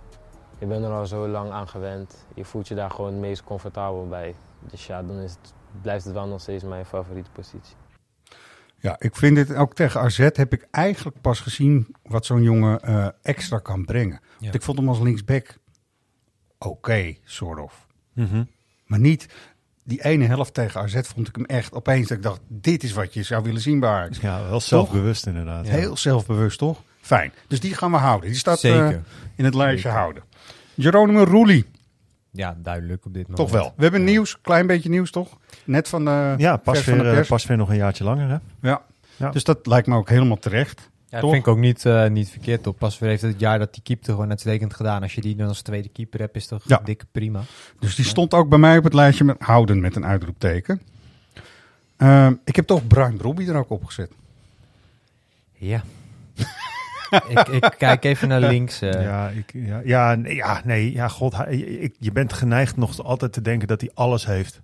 M: Je bent er al zo lang aan gewend. Je voelt je daar gewoon het meest comfortabel bij. Dus ja, dan is het, blijft het wel nog steeds mijn favoriete positie.
F: Ja, ik vind dit ook tegen AZ heb ik eigenlijk pas gezien wat zo'n jongen eh, extra kan brengen. Want ik vond hem als linksback oké, soort of.
G: Mhm.
F: Maar niet die ene helft tegen AZ vond ik hem echt opeens dat ik dacht, dit is wat je zou willen zien bij Ajax.
G: Ja, wel
F: Toch?
G: zelfbewust inderdaad.
F: Heel zelfbewust, toch? Fijn. Dus die gaan we houden. Die staat
H: Zeker.
F: eh, in het lijstje houden. Geronimo Roelie.
H: Ja, duidelijk op dit moment.
F: Toch wel. We hebben nieuws, klein beetje nieuws toch? Net van de,
G: Ja, pas
F: vers van
G: weer,
F: de
G: eh,
F: pers.
G: pas weer nog een jaartje langer, hè?
F: Ja.
G: Ja.
F: Dus dat lijkt me ook helemaal terecht.
H: Ja, dat vind ik ook niet, eh, niet verkeerd op. Pasveer heeft het jaar dat die keeper gewoon uitstekend gedaan. Als je die dan als tweede keeper hebt, is toch
F: Ja.
H: dik prima.
F: Dus die stond ook bij mij op het lijstje met houden met een uitroepteken. Ehm, ik heb toch Brian Robbie er ook opgezet.
H: Ja. ik, ik kijk even naar links. eh.
G: Ja, ik, ja, ja, nee, ja, nee, ja, god, hij- ik, je bent geneigd nog altijd te denken dat hij alles heeft.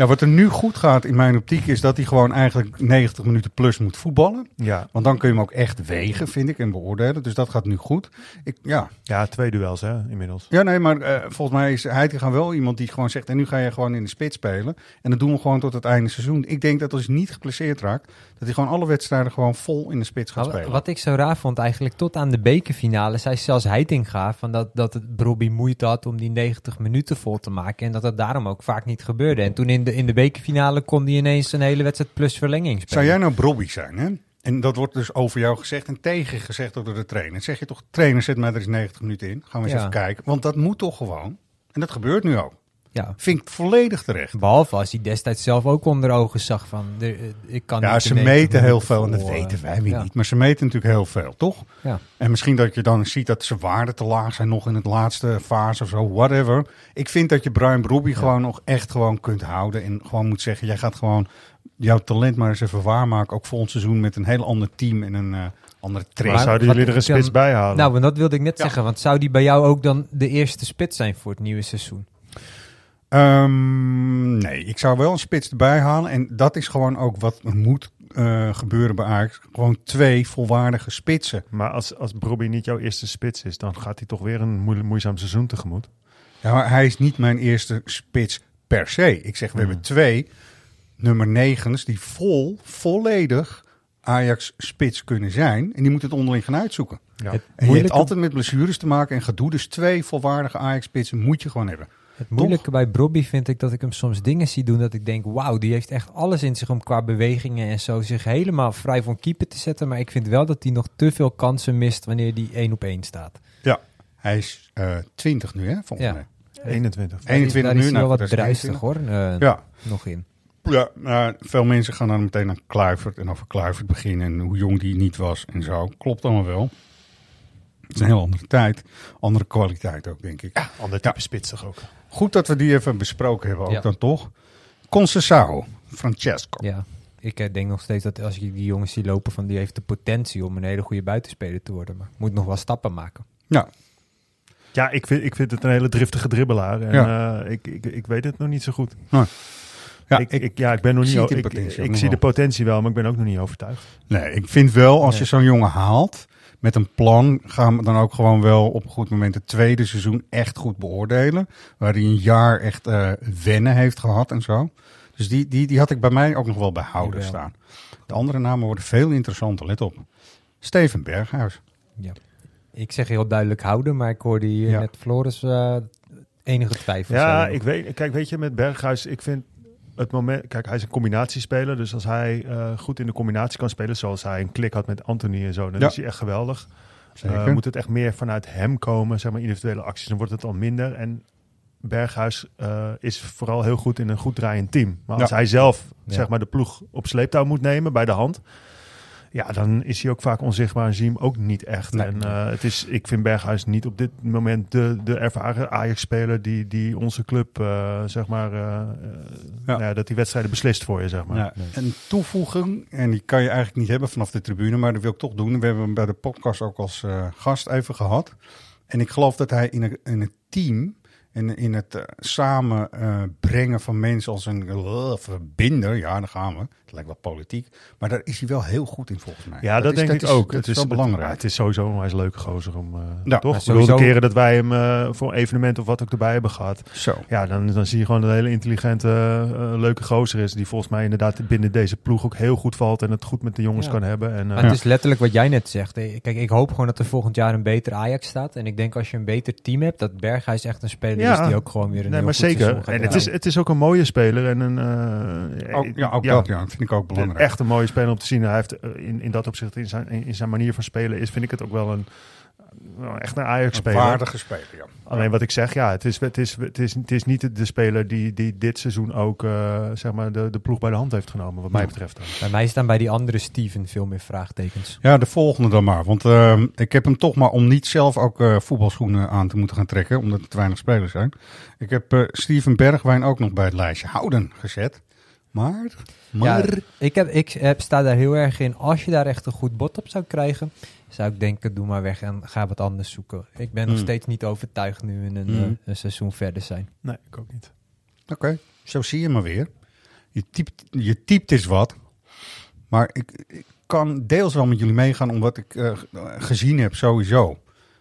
F: Ja, wat er nu goed gaat in mijn optiek is dat hij gewoon eigenlijk 90 minuten plus moet voetballen.
G: Ja.
F: Want dan kun je hem ook echt wegen, vind ik, en beoordelen. Dus dat gaat nu goed. Ik, ja.
G: Ja, twee duels, hè, inmiddels.
F: Ja, nee, maar eh, volgens mij is Heitinga wel iemand die gewoon zegt... en nu ga je gewoon in de spits spelen. En dat doen we gewoon tot het einde seizoen. Ik denk dat als hij niet geblesseerd raakt... dat hij gewoon alle wedstrijden gewoon vol in de spits gaat spelen.
H: Wat ik zo raar vond eigenlijk, tot aan de bekerfinale, zei zelfs Heitinga van dat, dat het Robbie moeite had om die 90 minuten vol te maken. En dat dat daarom ook vaak niet gebeurde. En toen in de, in de bekerfinale kon hij ineens een hele wedstrijd plus verlenging spelen.
F: Zou jij nou Brobby zijn, hè? En dat wordt dus over jou gezegd en tegen gezegd door de trainer. Zeg je toch, trainer, zet mij er eens 90 minuten in. Gaan we eens
H: Ja.
F: even kijken. Want dat moet toch gewoon. En dat gebeurt nu ook.
H: Ja.
F: Vind ik volledig terecht.
H: Behalve als hij destijds zelf ook onder ogen zag van, er, eh, ik kan
F: Ja,
H: niet de
F: ze
H: 90
F: meten heel veel en dat
H: vol, eh,
F: weten wij weer
H: ja.
F: niet. Maar ze meten natuurlijk heel veel, toch?
H: Ja.
F: En misschien dat je dan ziet dat zijn waarden te laag zijn nog in het laatste fase of zo, whatever. Ik vind dat je Brian Brobby gewoon nog echt gewoon kunt houden. En gewoon moet zeggen, jij gaat gewoon jouw talent maar eens even waarmaken. Ook volgend seizoen met een heel ander team en een eh, andere trainer.
G: Maar zouden jullie er een spits bij halen?
H: Nou, want dat wilde ik net zeggen. Want zou die bij jou ook dan de eerste spits zijn voor het nieuwe seizoen?
F: Ehm, nee, ik zou wel een spits erbij halen. En dat is gewoon ook wat moet eh, gebeuren bij Ajax. Gewoon twee volwaardige spitsen.
G: Maar als, als Brobby niet jouw eerste spits is, dan gaat hij toch weer een moe- moeizaam seizoen tegemoet.
F: Ja, maar hij is niet mijn eerste spits per se. Ik zeg, we
G: Hmm.
F: hebben twee nummer negens die vol, volledig Ajax spits kunnen zijn. En die moeten het onderling gaan uitzoeken.
G: Ja.
H: Het
F: En je hebt altijd met blessures te maken en gedoe. Dus twee volwaardige Ajax spitsen moet je gewoon hebben.
H: Het moeilijke bij Brobby vind ik dat ik hem soms dingen zie doen dat ik denk, wauw, die heeft echt alles in zich om qua bewegingen en zo zich helemaal vrij van keeper te zetten. Maar ik vind wel dat hij nog te veel kansen mist wanneer die één op één staat.
F: Ja, hij is eh 20 nu, hè, volgens
H: Ja.
F: mij.
G: 21.
F: 21
H: Daar
F: nu.
H: is hij
F: nou,
H: wel
F: dat
H: wat
F: is
H: druistig
F: 21.
H: hoor, eh,
F: Ja.
H: nog in.
F: Ja, nou, veel mensen gaan dan meteen naar Kluivert en over Kluivert beginnen en hoe jong die niet was en zo. Klopt allemaal wel. Het is een heel andere tijd. Andere kwaliteit ook, denk ik. Ja,
G: Ander type spits toch ook.
F: Goed dat we die even besproken hebben ook
H: Ja.
F: dan toch. Concessao, Francesco.
H: Ja, ik eh, denk nog steeds dat als je die jongens ziet lopen, van die heeft de potentie om een hele goede buitenspeler te worden. Maar moet nog wel stappen maken.
F: Ja,
G: Ja, ik vind, ik vind het een hele driftige dribbelaar. En
F: Ja.
G: eh, ik, ik, ik weet het nog niet zo goed.
F: Nou, ja,
G: ik, ik, ja, ik ben nog
F: zie
G: niet.
F: in
G: ik zie de potentie wel, maar ik ben ook nog niet overtuigd.
F: Nee, ik vind wel, als
H: Nee.
F: je zo'n jongen haalt met een plan, gaan we dan ook gewoon wel op een goed moment het tweede seizoen echt goed beoordelen. Waar hij een jaar echt eh, wennen heeft gehad en zo. Dus die, die, die had ik bij mij ook nog wel bij houden
H: Jawel.
F: staan. De andere namen worden veel interessanter, let op. Steven Berghuis.
H: Ja. Ik zeg heel duidelijk houden, maar ik hoorde hier
F: Ja.
H: net Floris eh, enige twijfels
G: Ja, ik weet. Kijk, weet je, met Berghuis, ik vind het moment. Kijk, hij is een combinatiespeler. Dus als hij eh, goed in de combinatie kan spelen, zoals hij een klik had met Anthony en zo, dan
F: Ja.
G: is hij echt geweldig. Eh, moet het echt meer vanuit hem komen, zeg maar individuele acties, dan wordt het al minder. En Berghuis eh, is vooral heel goed in een goed draaiend team. Maar als
F: Ja.
G: hij zelf
H: Ja.
G: zeg maar, de ploeg op sleeptouw moet nemen bij de hand... Ja, dan is hij ook vaak onzichtbaar en zie je hem ook niet echt.
F: Nee.
G: En eh, het is, ik vind Berghuis niet op dit moment de, de ervaren Ajax-speler die, die onze club, eh, zeg maar, eh, nou ja, dat die wedstrijden beslist voor je, zeg maar.
F: Ja, Een toevoeging, en die kan je eigenlijk niet hebben vanaf de tribune, maar dat wil ik toch doen. We hebben hem bij de podcast ook als gast even gehad. En ik geloof dat hij in, een, in het team en in het eh, samen eh, brengen van mensen als een eh, verbinder, ja, daar gaan we. Het lijkt wel politiek, maar daar is hij wel heel goed in volgens mij.
G: Ja, dat,
F: is-
G: denk ik
F: is-
G: ook.
F: Dat is wel
G: het,
F: belangrijk.
G: het is sowieso een wijs leuke gozer om, eh
F: Ja,
G: toch? bedoel, de
F: sowieso-
G: keren dat wij hem eh, voor een evenement of wat ook erbij hebben gehad.
F: Zo.
G: Ja, dan, dan zie je gewoon dat een hele intelligente, leuke gozer is. Die volgens mij inderdaad binnen deze ploeg ook heel goed valt en het goed met de jongens
H: Ja.
G: kan hebben. En, eh,
H: Maar het is letterlijk wat jij net zegt. Kijk, ik hoop gewoon dat er volgend jaar een beter Ajax staat. En ik denk als je een beter team hebt, dat Berghuis echt een speler is die ook gewoon weer een
G: nee, maar zeker. En het is, het is ook een mooie speler en een eh,
F: Ook- ja, ook dat, ja, vind ik ook belangrijk.
G: Echt een mooie speler om te zien. Hij heeft eh, in, in dat opzicht, in zijn, in zijn manier van spelen, is vind ik het ook wel een echt een Ajax-speler.
F: Een waardige speler, ja.
G: Alleen wat ik zeg, ja, het is, het is, het is, het is niet de, speler die, die dit seizoen ook eh, zeg maar de, de ploeg bij de hand heeft genomen, wat mij betreft. dan.
H: Bij mij staan bij die andere Steven veel meer vraagtekens.
F: Ja, de volgende dan maar. Want ehm, ik heb hem toch maar om niet zelf ook eh, voetbalschoenen aan te moeten gaan trekken, omdat er te weinig spelers zijn. Ik heb eh, Steven Bergwijn ook nog bij het lijstje houden gezet. Maar, maar...
H: Ja, ik, heb, ik heb, sta daar heel erg in. Als je daar echt een goed bot op zou krijgen, zou ik denken, doe maar weg en ga wat anders zoeken. Ik ben nog
F: Hmm.
H: steeds niet overtuigd nu in een,
F: Hmm.
H: eh, een seizoen verder zijn.
G: Nee, ik ook niet.
F: Oké, zo zie je maar weer. Je typt, je typt is wat. Maar ik, ik kan deels wel met jullie meegaan om wat ik eh, gezien heb sowieso.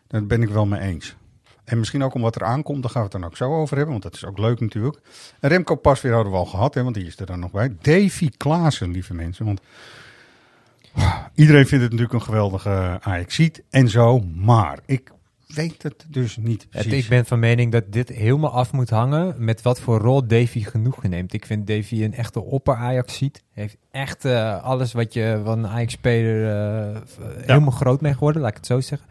F: Daar ben ik wel mee eens. En misschien ook om wat er aankomt, daar gaan we het dan ook zo over hebben. Want dat is ook leuk natuurlijk. En Remco Pasveer hadden we al gehad, hè, want die is er dan nog bij. Davy Klaassen, lieve mensen. Want iedereen vindt het natuurlijk een geweldige Ajaxiet en zo. Maar ik weet het dus niet
H: Het,
F: precies.
H: ik ben van mening dat dit helemaal af moet hangen met wat voor rol Davy genoegen neemt. Ik vind Davy een echte opper Ajax ziet. Heeft echt eh, alles wat je van een Ajax-speler eh, helemaal groot mee geworden, laat ik het zo zeggen.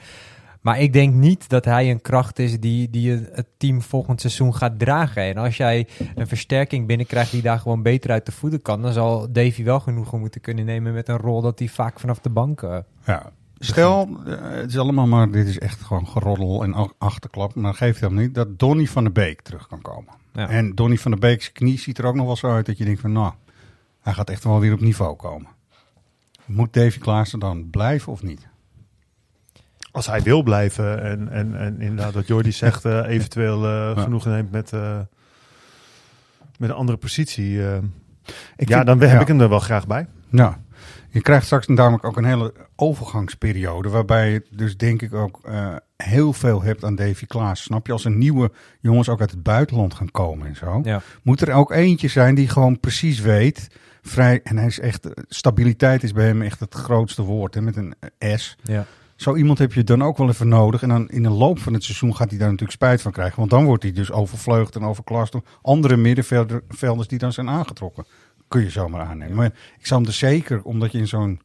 H: Maar ik denk niet dat hij een kracht is die, die het- team volgend seizoen gaat dragen. En als jij een versterking binnenkrijgt die daar gewoon beter uit de voeten kan, dan zal Davy wel genoegen moeten kunnen nemen met een rol dat hij vaak vanaf de bank eh,
F: Ja. Stel, eh, het is allemaal maar, dit is echt gewoon geroddel en ach- achterklap, maar geeft hem niet, dat Donny van der Beek terug kan komen.
H: Ja.
F: En Donny van der Beek's knie ziet er ook nog wel zo uit dat je denkt van, nou, hij gaat echt wel weer op niveau komen. Moet Davy Klaassen dan blijven of niet?
G: Als hij wil blijven en, en, en inderdaad wat Jordi zegt, eh, eventueel eh, genoegen neemt met, eh, met een andere positie. eh,
F: Ik
G: ja,
F: vind-
G: dan heb
F: ja.
G: ik hem er wel graag bij.
F: Ja, je krijgt straks namelijk ook een hele overgangsperiode, waarbij je dus denk ik ook eh, heel veel hebt aan Davy Klaas. Snap je, als er nieuwe jongens ook uit het buitenland gaan komen en zo,
H: Ja.
F: moet er ook eentje zijn die gewoon precies weet, vrij, en hij is echt, stabiliteit is bij hem echt het grootste woord, hè, met een S.
H: Ja.
F: Zo iemand heb je dan ook wel even nodig. En dan in de loop van het seizoen gaat hij daar natuurlijk spijt van krijgen. Want dan wordt hij dus overvleugd en overklast door andere middenvelders die dan zijn aangetrokken. Kun je zomaar aannemen. Maar ik zou hem er zeker, omdat je in zo'n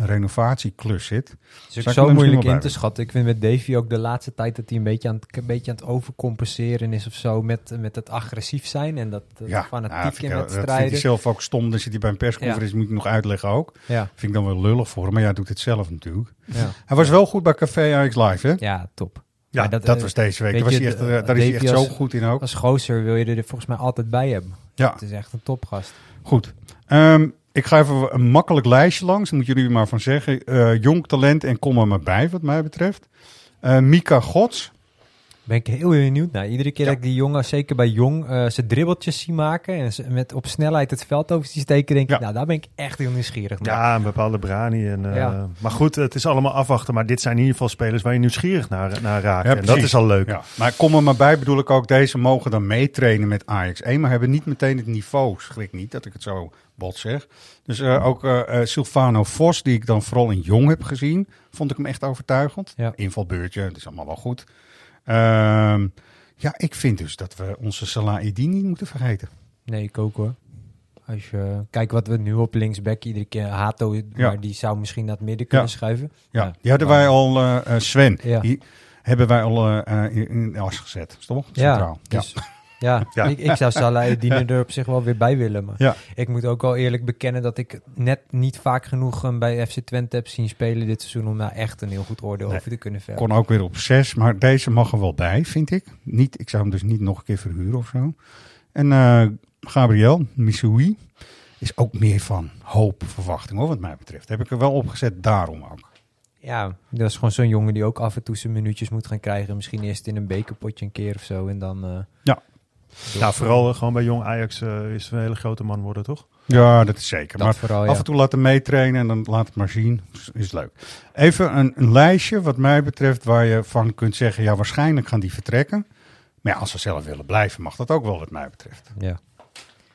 F: renovatieklus zit.
H: Het is ook zo moeilijk in te schatten. Ik vind met Davy ook de laatste tijd dat hij een beetje aan het, een beetje aan het overcompenseren is of zo met, met het agressief zijn en dat, dat
F: Ja,
H: fanatiek
F: nou,
H: in
F: ja, dat vind
H: wedstrijden.
F: hij zelf ook stom. Dan zit hij bij een persconferentie, moet ik nog uitleggen ook.
H: Ja.
F: Vind ik dan wel lullig voor hem. Maar ja, doet het zelf natuurlijk.
H: Ja.
F: Hij was wel goed bij Café Ajax Live, hè?
H: Ja, top.
F: Ja,
H: Maar
F: dat,
H: eh,
F: was deze week. was
H: je,
F: hij echt, eh, daar is hij echt zo goed in ook.
H: Als gozer wil je er volgens mij altijd bij hebben.
F: Ja.
H: Het is echt een topgast.
F: Goed. Ehm, ik ga even een makkelijk lijstje langs. Daar moeten jullie maar van zeggen. Eh, jong talent en kom er maar bij, wat mij betreft. Eh, Mika Gods.
H: Ben ik heel benieuwd naar. Iedere keer dat ik die jongen, zeker bij Jong, eh zijn dribbeltjes zie maken en ze met op snelheid het veld over zien steken, denk ik, nou, daar ben ik echt heel nieuwsgierig naar.
G: Ja, een bepaalde brani. En, eh,
H: Ja.
G: Maar goed, het is allemaal afwachten. Maar dit zijn in ieder geval spelers waar je nieuwsgierig naar, naar raakt.
F: Ja,
G: en dat is al leuk.
F: Ja. Maar kom er maar bij, bedoel ik ook, deze mogen dan meetrainen met Ajax 1, maar hebben niet meteen het niveau. Schrik niet dat ik het zo bot zeg. Dus eh, ook eh, eh, Silvano Vos, die ik dan vooral in Jong heb gezien, vond ik hem echt overtuigend. Invalbeurtje, dat is allemaal wel goed. Ehm, ja, ik vind dus dat we onze Salah Eddin niet moeten vergeten.
H: Nee, ik ook hoor. Als je kijkt wat we nu op linksback, iedere keer Hato,
F: Ja.
H: maar die zou misschien naar het midden kunnen schuiven.
F: Ja, die hadden wij al, eh, eh, Sven,
H: Ja.
F: die hebben wij al eh, eh, in, in de as gezet. Is toch?
H: Ja,
F: Centraal.
H: dus Ja,
G: Ja.
H: Ik, ik zou Salah er op zich wel weer bij willen. Maar
F: Ja.
H: ik moet ook wel eerlijk bekennen dat ik net niet vaak genoeg hem bij FC Twente heb zien spelen dit seizoen om daar echt een heel goed oordeel over te kunnen vellen.
F: Kon ook weer op zes, maar deze mag er wel bij, vind ik. Niet, ik zou hem dus niet nog een keer verhuren of zo. En eh, Gabriel Missoui is ook meer van hoop, verwachting, hoor, wat mij betreft. Heb ik er wel opgezet, daarom ook.
H: Ja, dat is gewoon zo'n jongen die ook af en toe zijn minuutjes moet gaan krijgen. Misschien eerst in een bekerpotje een keer of zo en dan... eh,
F: Ja.
G: Ja, vooral eh, gewoon bij jong Ajax eh, is een hele grote man worden, toch?
F: Ja, dat is zeker.
H: Dat
F: maar
H: vooral, ja.
F: af en toe laten meetrainen en dan laat het maar zien. Is, is leuk. Even een, een lijstje wat mij betreft waar je van kunt zeggen, ja, waarschijnlijk gaan die vertrekken. Maar ja, als ze zelf willen blijven, mag dat ook wel wat mij betreft.
H: ja.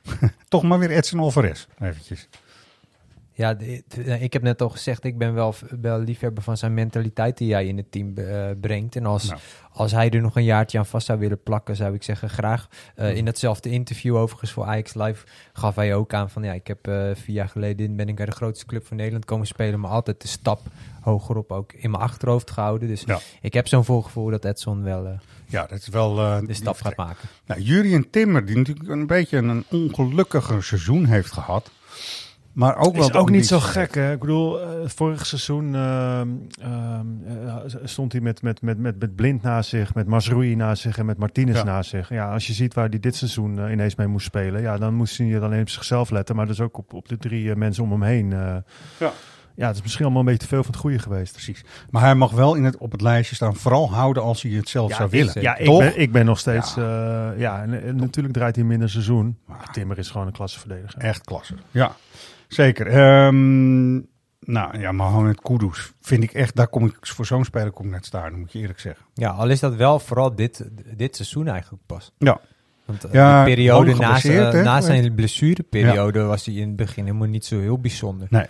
F: Toch maar weer Edson Alvarez, eventjes.
H: Ja, de- ik heb net al gezegd, ik ben wel, wel liefhebber van zijn mentaliteit die hij in het team eh, brengt. En als,
F: Nou.
H: als hij er nog een jaartje aan vast zou willen plakken, zou ik zeggen graag. Eh, in datzelfde interview overigens voor Ajax Live gaf hij ook aan van ja, ik heb eh, vier jaar geleden ben ik bij de grootste club van Nederland komen spelen, maar altijd de stap hogerop ook in mijn achterhoofd gehouden. Dus
F: Ja.
H: ik heb zo'n voorgevoel dat Edson wel eh,
F: Ja, dat is wel... eh,
H: de stap gaat maken.
F: Nou, Jurien Timmer, die natuurlijk een beetje een ongelukkiger seizoen heeft gehad. Maar ook wel...
G: is ook niet zo gek, hè? Ik bedoel, eh, vorig seizoen ehm, ehm, eh, stond hij met, met, met, met, met Blind naast zich, met Masroei naast zich en met Martinez
F: Ja.
G: naast zich. Ja, als je ziet waar hij dit seizoen eh, ineens mee moest spelen, ja, dan moest hij niet alleen op zichzelf letten, maar dus ook op, op de drie mensen om hem heen. eh.
F: Ja.
G: ja, het is misschien allemaal een beetje te veel van het goede geweest.
F: Precies. Maar hij mag wel in het, op het lijstje staan. Vooral houden als hij het zelf
G: Ja,
F: zou willen.
G: Ja, ik
F: Toch?
G: ben, ik ben nog steeds. Ja, ja en, en natuurlijk draait hij minder seizoen. Maar Timmer is gewoon een klasseverdediger.
F: Echt klasse. Ja, zeker. Ehm, nou ja, Mohamed Kudus vind ik echt, daar kom ik voor zo'n speler kom ik net staan, moet je eerlijk zeggen.
H: Ja, al is dat wel vooral dit, dit seizoen eigenlijk pas.
F: Ja.
H: Want eh,
F: Ja,
H: de periode na, na zijn blessureperiode was hij in het begin helemaal niet zo heel bijzonder.
F: Nee.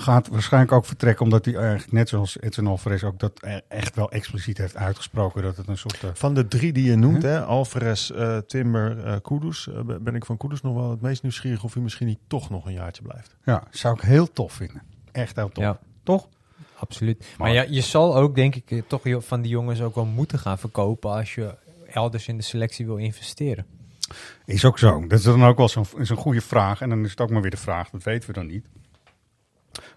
F: Gaat waarschijnlijk ook vertrekken omdat hij eigenlijk net zoals Edson Alvarez ook dat e- echt wel expliciet heeft uitgesproken dat het een soort... eh,
G: Van de drie die je noemt, hè, Alvarez, eh, Timber, eh Kudus, ben ik van Kudus nog wel het meest nieuwsgierig of hij misschien niet toch nog een jaartje blijft.
F: ja, zou ik heel tof vinden. Echt heel tof.
H: Ja.
F: Toch?
H: Absoluut. Maar ja, je zal ook, denk ik, toch van die jongens ook wel moeten gaan verkopen als je elders in de selectie wil investeren.
F: Is ook zo. Dat is dan ook wel zo'n is een goede vraag. En dan is het ook maar weer de vraag, dat weten we dan niet.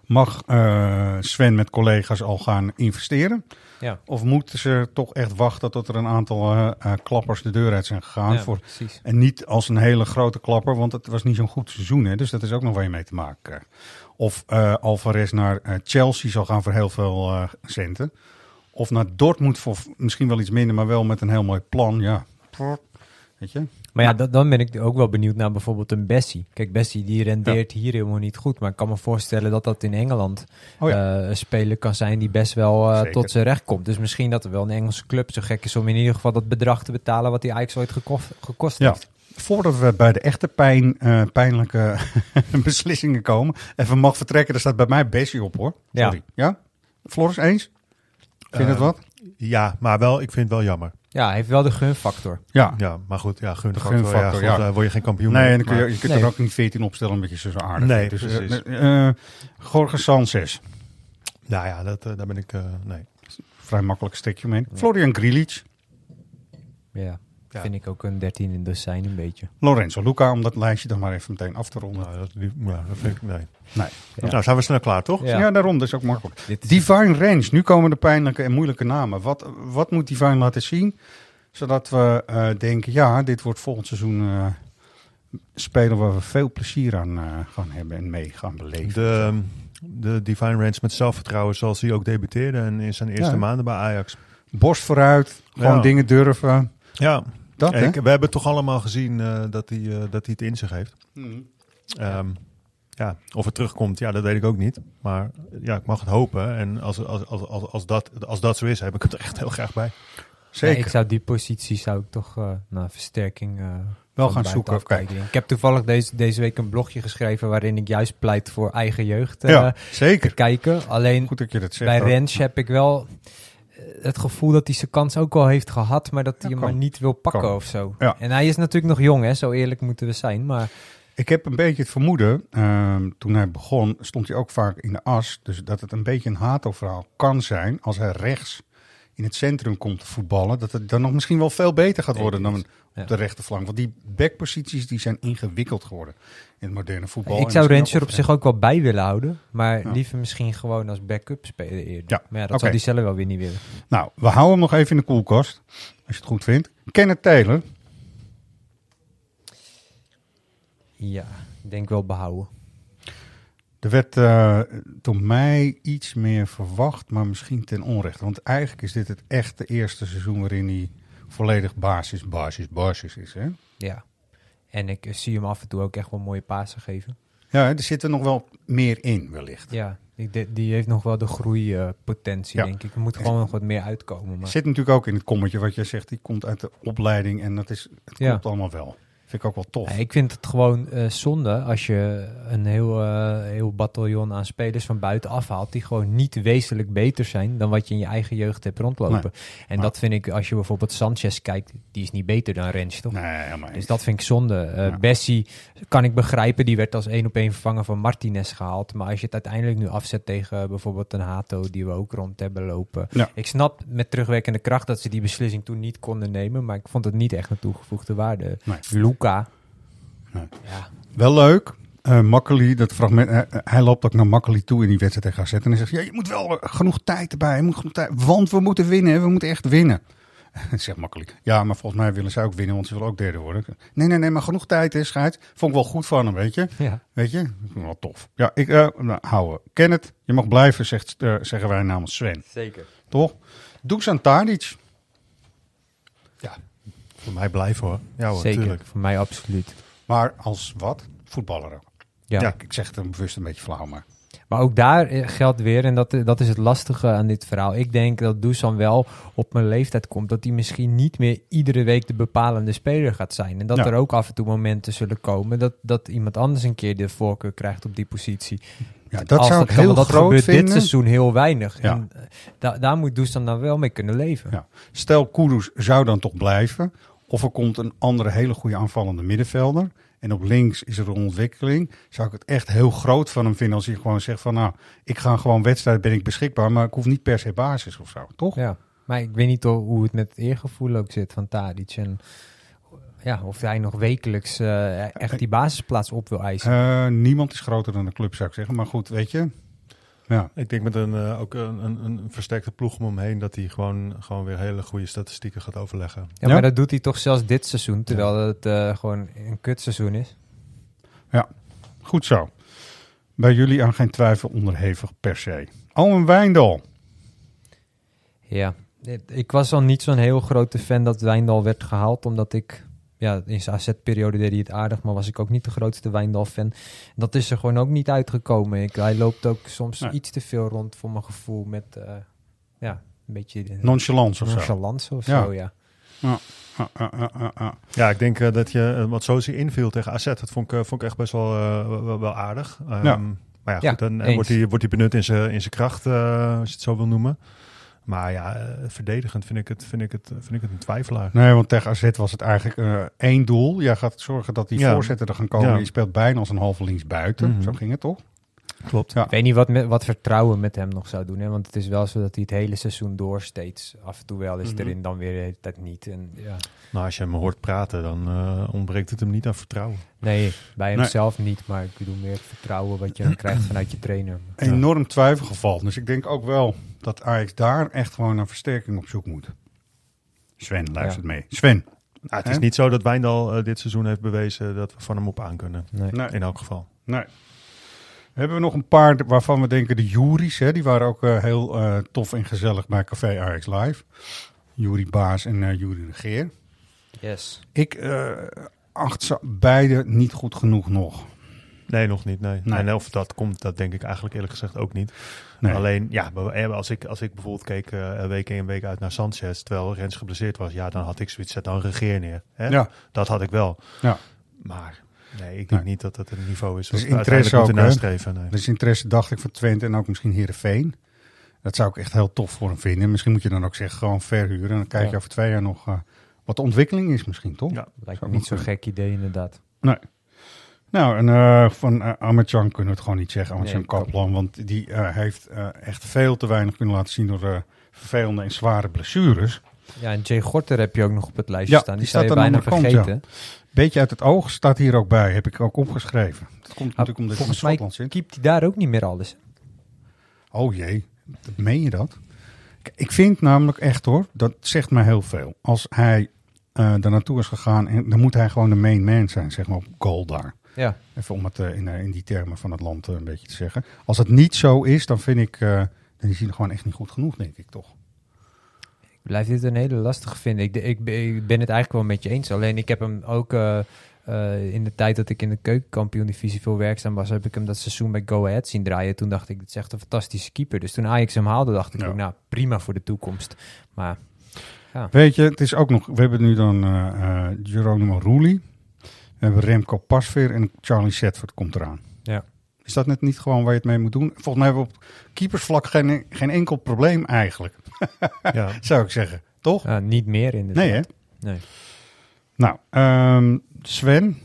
F: Mag eh, Sven met collega's al gaan investeren?
H: Ja.
F: Of moeten ze toch echt wachten tot er een aantal eh, eh, klappers de deur uit zijn gegaan?
H: Ja,
F: voor,
H: precies.
F: en niet als een hele grote klapper, want het was niet zo'n goed seizoen. Hè? Dus dat is ook nog waar je mee te maken. Of Alvarez naar Chelsea zal gaan voor heel veel centen. Of naar Dortmund voor misschien wel iets minder, maar wel met een heel mooi plan. Ja, weet je?
H: Maar ja, da- dan ben ik ook wel benieuwd naar bijvoorbeeld een Bessie. Kijk, Bessie die rendeert hier helemaal niet goed. Maar ik kan me voorstellen dat dat in Engeland
F: Oh
H: eh, een speler kan zijn die best wel eh, tot zijn recht komt. Dus misschien dat er wel een Engelse club zo gek is om in ieder geval dat bedrag te betalen wat hij eigenlijk ooit gekost, gekost
F: Ja.
H: heeft.
F: Voordat we bij de echte pijn, eh, pijnlijke beslissingen komen. Even mag vertrekken, daar staat bij mij Bessie op hoor.
H: Ja.
F: Sorry. Ja? Floris, eens? Vind je het
G: Eh,
F: wat?
G: Ja, maar wel, ik vind het wel jammer.
H: Ja, hij heeft wel de gunfactor.
F: Ja.
G: Ja, maar goed, ja, gun
F: De
G: factor,
F: gunfactor,
G: ja, god,
F: ja.
G: eh, word je geen kampioen
F: Nee,
G: meer,
F: en dan kun je, je kunt
H: Nee.
F: er ook niet 14 opstellen, omdat je ze zo aardig
G: Nee,
F: vindt. Dus,
G: precies.
F: eh, eh, Jorge Sanchez,
G: Nou ja, dat, eh, daar ben ik, eh, nee.
F: vrij makkelijk stekje omheen. Florian Grilic,
H: Ja,
G: Ja.
H: vind ik ook een 13 in dozijn een beetje.
F: Lorenzo Luca, om dat lijstje dan maar even meteen af te ronden.
G: Nou, dat, die- ja, dat vind ik, nee.
F: Nee.
G: Nou, zijn we snel klaar, toch?
F: Ja. daarom, dat is ook makkelijk.
H: Is-
F: Divine Range, nu komen de pijnlijke en moeilijke namen. Wat, wat moet Divine laten zien, zodat we eh, denken, ja, dit wordt volgend seizoen eh, spelen waar we veel plezier aan eh, gaan hebben en mee gaan beleven.
G: De, de Divine Range met zelfvertrouwen zoals hij ook debuteerde en in zijn eerste
F: Ja.
G: maanden bij Ajax.
F: Borst vooruit, gewoon
G: Ja.
F: dingen durven.
G: Ja,
F: Dat, hè?
G: ik, we hebben toch allemaal gezien eh, dat, hij, eh, dat hij het in zich heeft.
F: Mhm.
G: Ehm, ja, of het terugkomt, ja, dat weet ik ook niet. Maar ja, ik mag het hopen. En als, als, als, als, als, dat, als dat zo is, heb ik het er echt heel graag bij.
F: Zeker.
H: Ja, ik zou die positie zou ik toch eh naar versterking eh,
F: Wel gaan zoeken,
H: kijken. Ik heb toevallig deze, deze week een blogje geschreven waarin ik juist pleit voor eigen jeugd eh,
F: Ja,
H: te
F: zeker.
H: kijken. Alleen
F: Goed dat je dat zegt.
H: bij. Rens heb ik wel het gevoel dat hij zijn kans ook wel heeft gehad, maar dat hij hem
F: kan.
H: maar niet wil pakken
F: Kan.
H: of zo.
F: Ja.
H: En hij is natuurlijk nog jong, hè? zo eerlijk moeten we zijn. Maar
F: Ik heb een beetje het vermoeden, ehm, toen hij begon, stond hij ook vaak in de as. Dus dat het een beetje een hato-verhaal kan zijn als hij rechts in het centrum komt te voetballen, dat het dan nog misschien wel veel beter gaat worden dan
H: Ja.
F: op de rechterflank. Want die backposities die zijn ingewikkeld geworden in het moderne voetbal.
H: Ik zou
F: ook
H: op zich ook wel bij willen houden. Maar
F: Ja.
H: liever misschien gewoon als backup spelen eerder.
F: Ja,
H: Maar ja, dat
F: oké.
H: zal hij zelf wel weer niet willen.
F: Nou, we houden hem nog even in de koelkast, als je het goed vindt. Kenneth Taylor,
H: Ja, ik denk wel behouden.
F: Er werd eh, door mij iets meer verwacht, maar misschien ten onrechte. Want eigenlijk is dit het echte eerste seizoen waarin hij volledig basis, basis, basis is. Hè?
H: Ja. En ik eh, zie hem af en toe ook echt wel mooie pasen geven.
F: Ja, er zit er nog wel meer in, wellicht.
H: Ja, die, die- heeft nog wel de groeipotentie,
F: Ja.
H: denk ik. Er moet gewoon nog wat meer uitkomen. Maar...
F: Zit natuurlijk ook in het kommetje wat jij zegt, die komt uit de opleiding en dat is, het
H: Ja.
F: klopt allemaal wel. Vind ik ook wel tof.
H: Ja, ik vind het gewoon eh, zonde als je een heel, eh, heel bataljon aan spelers van buiten afhaalt die gewoon niet wezenlijk beter zijn dan wat je in je eigen jeugd hebt rondlopen. En dat vind ik, als je bijvoorbeeld Sanchez kijkt, die is niet beter dan Rens, toch?
F: Nee,
H: Dus dat vind ik zonde.
F: Ja.
H: Bessie kan ik begrijpen, die werd als één op één vervangen van Martinez gehaald. Maar als je het uiteindelijk nu afzet tegen bijvoorbeeld een Hato die we ook rond hebben lopen.
F: Ja.
H: Ik snap met terugwerkende kracht dat ze die beslissing toen niet konden nemen, maar ik vond het niet echt een toegevoegde waarde.
F: Nee.
H: Luca.
F: Nee.
H: Ja.
F: Wel leuk. eh Makkeli, dat fragment, eh, hij loopt ook naar Makkeli toe in die wedstrijd tegen AZ. En hij zegt, ja, je moet wel eh, genoeg tijd erbij. Je moet genoeg tijd, want we moeten winnen. We moeten echt winnen. zegt Makkeli. Ja, maar volgens mij willen zij ook winnen, want ze willen ook derde worden. Nee, nee, nee, maar genoeg tijd is, scheids. Vond ik wel goed van hem, weet je.
H: Ja.
F: Weet je, wel tof. Ja, ik, eh nou, houden. Kenneth, je mag blijven, zegt, eh, zeggen wij namens Sven.
H: Zeker.
F: Toch? Dusan Tadic.
G: Voor mij blijven hoor. Ja hoor,
H: Zeker,
G: tuurlijk.
H: voor mij absoluut.
F: Maar als wat? Voetballer ook.
H: Ja.
F: Ja, ik zeg het hem bewust een beetje flauw, maar...
H: Maar ook daar eh, geldt weer, en dat, dat is het lastige aan dit verhaal. Ik denk dat Dusan wel op mijn leeftijd komt, dat hij misschien niet meer iedere week de bepalende speler gaat zijn. En dat
F: Ja.
H: er ook af en toe momenten zullen komen dat, dat iemand anders een keer de voorkeur krijgt op die positie.
F: Ja, dat
H: Als
F: zou ik heel
H: dat
F: groot
H: gebeurt dit
F: vinden.
H: seizoen heel weinig.
F: Ja.
H: En eh, da- daar moet Dusan dan wel mee kunnen leven.
F: Ja. Stel, Kudus zou dan toch blijven. Of er komt een andere hele goede aanvallende middenvelder. En op links is er een ontwikkeling. Zou ik het echt heel groot van hem vinden als hij gewoon zegt van... nou, ik ga gewoon wedstrijd, ben ik beschikbaar... maar ik hoef niet per se basis of zo, toch?
H: Ja, maar ik weet niet ho- hoe het met het eergevoel ook zit van Tadic. En ja, of hij nog wekelijks eh, echt die basisplaats op wil eisen.
F: Eh, niemand is groter dan de club, zou ik zeggen. Maar goed, weet je... Ja,
G: Ik denk met een, eh, ook een, een, een versterkte ploeg om hem heen dat hij gewoon, gewoon weer hele goede statistieken gaat overleggen.
H: Ja, maar dat doet hij toch zelfs dit seizoen, terwijl het eh, gewoon een kutseizoen is.
F: ja, goed zo. Bij jullie aan geen twijfel onderhevig per se. Owen Wijndal.
H: Ja, ik was al niet zo'n heel grote fan dat Wijndal werd gehaald, omdat ik... Ja, in zijn AZ-periode deed hij het aardig, maar was ik ook niet de grootste Wijndal-fan. Dat is er gewoon ook niet uitgekomen. Ik, hij loopt ook soms
F: Nee.
H: iets te veel rond voor mijn gevoel met... eh, ja, een beetje...
F: Nonchalance of zo.
H: Nonchalance of
F: Ja.
H: zo, ja.
F: Ja, ja, ja, ja, ja, ja.
G: Ja, ik denk eh, dat je, eh, wat zoals hij inviel tegen AZ, dat vond ik, eh, vond ik echt best wel, eh, wel, wel aardig. Ehm,
F: Ja.
G: Maar ja,
H: Ja,
G: goed, dan eh, wordt hij, wordt hij benut in zijn, in zijn kracht, eh, als je het zo wil noemen. Maar ja, eh, verdedigend vind ik, het, vind, ik het, vind ik het een twijfelaar.
F: Nee, want tegen AZ was het eigenlijk eh, één doel. Jij gaat zorgen dat die
G: Ja.
F: voorzetten er gaan komen.
G: Ja.
F: Je speelt bijna als een halve links buiten.
G: Mhm.
F: Zo ging het toch?
G: Klopt.
F: Ja.
H: Ik weet niet wat, met, wat vertrouwen met hem nog zou doen. Hè? Want het is wel zo dat hij het hele seizoen door steeds af en toe wel is
G: Mhm.
H: erin, dan weer de hele tijd niet. En, ja.
G: Nou, als je hem hoort praten, dan eh, ontbreekt het hem niet aan vertrouwen.
H: Nee, bij
F: Nee.
H: hemzelf niet, maar ik bedoel meer het vertrouwen wat je dan krijgt vanuit je trainer.
F: Enorm twijfelgeval. Dus ik denk ook wel dat Ajax daar echt gewoon naar versterking op zoek moet. Sven, luistert
H: Ja.
F: mee. Sven.
G: Nou, het is niet zo dat Wijndal eh, dit seizoen heeft bewezen dat we van hem op aan kunnen.
H: Nee.
F: Nee.
G: In elk geval.
F: Nee. Hebben we nog een paar waarvan we denken de Juries, hè, die waren ook eh, heel eh, tof en gezellig bij Café Ajax Live. Jury Baas en eh Jury Regeer.
H: Yes.
F: Ik eh, acht ze beide niet goed genoeg nog.
G: Nee, nog niet. Nee.
F: Nee.
G: En of dat komt, dat denk ik eigenlijk eerlijk gezegd ook niet.
F: Nee.
G: Alleen, ja, als ik, als ik bijvoorbeeld keek eh, week in en week uit naar Sanchez, terwijl Rens geblesseerd was, ja, dan had ik zoiets, zet dan regeer neer. Hè?
F: Ja.
G: Dat had ik wel.
F: Ja.
G: Maar nee, ik denk
F: Nee.
G: niet dat het een niveau is
F: Dus
G: wat we
F: interesse ook,
G: nastreven. Nee.
F: Dus interesse dacht ik van Twente en ook misschien Heerenveen. Dat zou ik echt heel tof voor hem vinden. Misschien moet je dan ook zeggen, gewoon verhuren. En dan kijk je
H: Ja.
F: over twee jaar nog eh, wat de ontwikkeling is misschien, toch?
G: Ja.
H: Lijkt me niet zo'n gek idee inderdaad.
F: Nee. Nou, en uh, van uh, kunnen we het gewoon niet zeggen. Amartjan
H: Nee,
F: Kaplan, want die uh, heeft uh, echt veel te weinig kunnen laten zien door uh, vervelende en zware blessures.
H: Ja, en Jay Gorter heb je ook nog op het lijstje
F: Ja,
H: staan. Die,
F: staat aan de
H: bijna
F: kant,
H: vergeten.
F: Beetje uit het oog staat hier ook bij, heb ik ook opgeschreven. Dat komt natuurlijk omdat hij in
H: Volgens
F: Schotland zit.
H: keept hij daar ook niet meer alles.
F: Oh jee, meen je dat? Ik vind namelijk echt hoor, dat zegt mij heel veel. Als hij uh, daar naartoe is gegaan, en, dan moet hij gewoon de main man zijn, zeg maar op goal daar.
H: Ja.
F: Even om het uh, in, uh, in die termen van het land een beetje te zeggen. Als het niet zo is, dan vind ik, dan is hij gewoon echt niet goed genoeg, denk ik toch.
H: Blijf dit een hele lastige vinden. Ik, ik, ik ben het eigenlijk wel met je eens. Alleen ik heb hem ook uh, uh, in de tijd dat ik in de keukenkampioen-divisie veel werkzaam was, heb ik hem dat seizoen bij Go Ahead zien draaien. Toen dacht ik, dit is echt een fantastische keeper. Dus toen Ajax hem haalde, dacht ik
F: Ja.
H: ook, nou prima voor de toekomst. Maar ja.
F: Weet je, het is ook nog, we hebben nu dan uh, Geronimo Rulli, we hebben Remco Pasveer en Charlie Setford komt eraan.
H: Ja.
F: Is dat net niet gewoon waar je het mee moet doen? Volgens mij hebben we op keepersvlak geen, geen enkel probleem eigenlijk.
G: Ja.
F: Zou ik zeggen, toch?
H: Uh, niet meer in de
F: Nee, hè?
H: Nee.
F: Nou, um, Sven.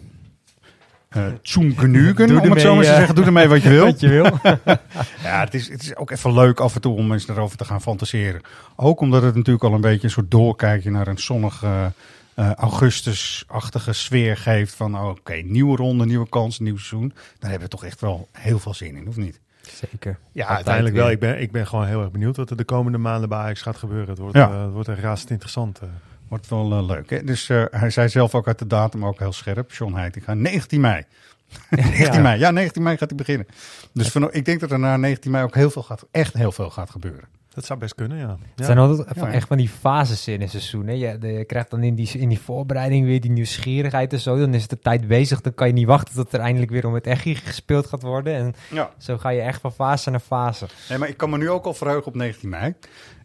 F: Uh, Zoom genugen,
H: Doe
F: om het zo maar te
H: eh,
F: zeggen. Doe ermee wat je wil.
H: wat je wil.
F: ja, het is, het is ook even leuk af en toe om eens erover te gaan fantaseren. Ook omdat het natuurlijk al een beetje een soort doorkijkje naar een zonnige uh, augustusachtige sfeer geeft. Van oké, okay, nieuwe ronde, nieuwe kans, nieuw seizoen. Daar hebben we toch echt wel heel veel zin in, of niet?
H: Zeker.
G: Ja,
H: Altijd
G: uiteindelijk
H: weer.
G: wel. Ik ben, ik ben gewoon heel erg benieuwd wat er de komende maanden bij Ajax gaat gebeuren. Het wordt,
F: Ja.
G: uh, het wordt echt razend interessant. Uh.
F: Wordt wel uh, leuk. Hè? Dus uh, hij zei zelf ook uit de datum ook heel scherp. John Heitinga, 19 mei. 19
H: Ja.
F: mei. Ja, 19 mei gaat hij beginnen. Dus van, ik denk dat er na 19 mei ook heel veel gaat, echt heel veel gaat gebeuren.
G: Dat zou best kunnen, ja.
H: Het
G: ja.
H: zijn altijd van, echt van die fases in een seizoen. Hè? Je, de- je krijgt dan in die, in die voorbereiding weer die nieuwsgierigheid en zo. Dan is de tijd bezig. Dan kan je niet wachten tot er eindelijk weer om het echt gespeeld gaat worden. En
F: Ja.
H: zo ga je echt van fase naar fase.
F: Nee, maar ik kan me nu ook al verheugen op 19 mei.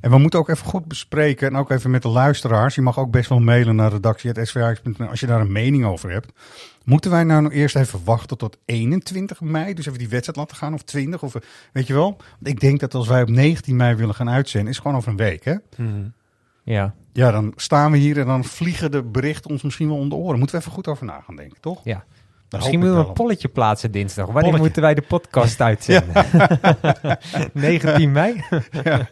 F: En we moeten ook even goed bespreken. En ook even met de luisteraars. Je mag ook best wel mailen naar redactie.svx.nl als je daar een mening over hebt. Moeten wij nou nog eerst even wachten tot 21 mei? Dus even die wedstrijd laten gaan of 20? Of, weet je wel? Want ik denk dat als wij op 19 mei willen gaan uitzenden, is gewoon over een week, hè?
G: Mhm.
H: Ja.
F: Ja, dan staan we hier en dan vliegen de berichten ons misschien wel om de oren. Moeten we even goed over na gaan denken, toch?
H: Ja.
F: Daar
H: Misschien moeten we een polletje plaatsen dinsdag. Wanneer
F: Polletje.
H: moeten wij de podcast uitzenden? 19 mei?
F: ja.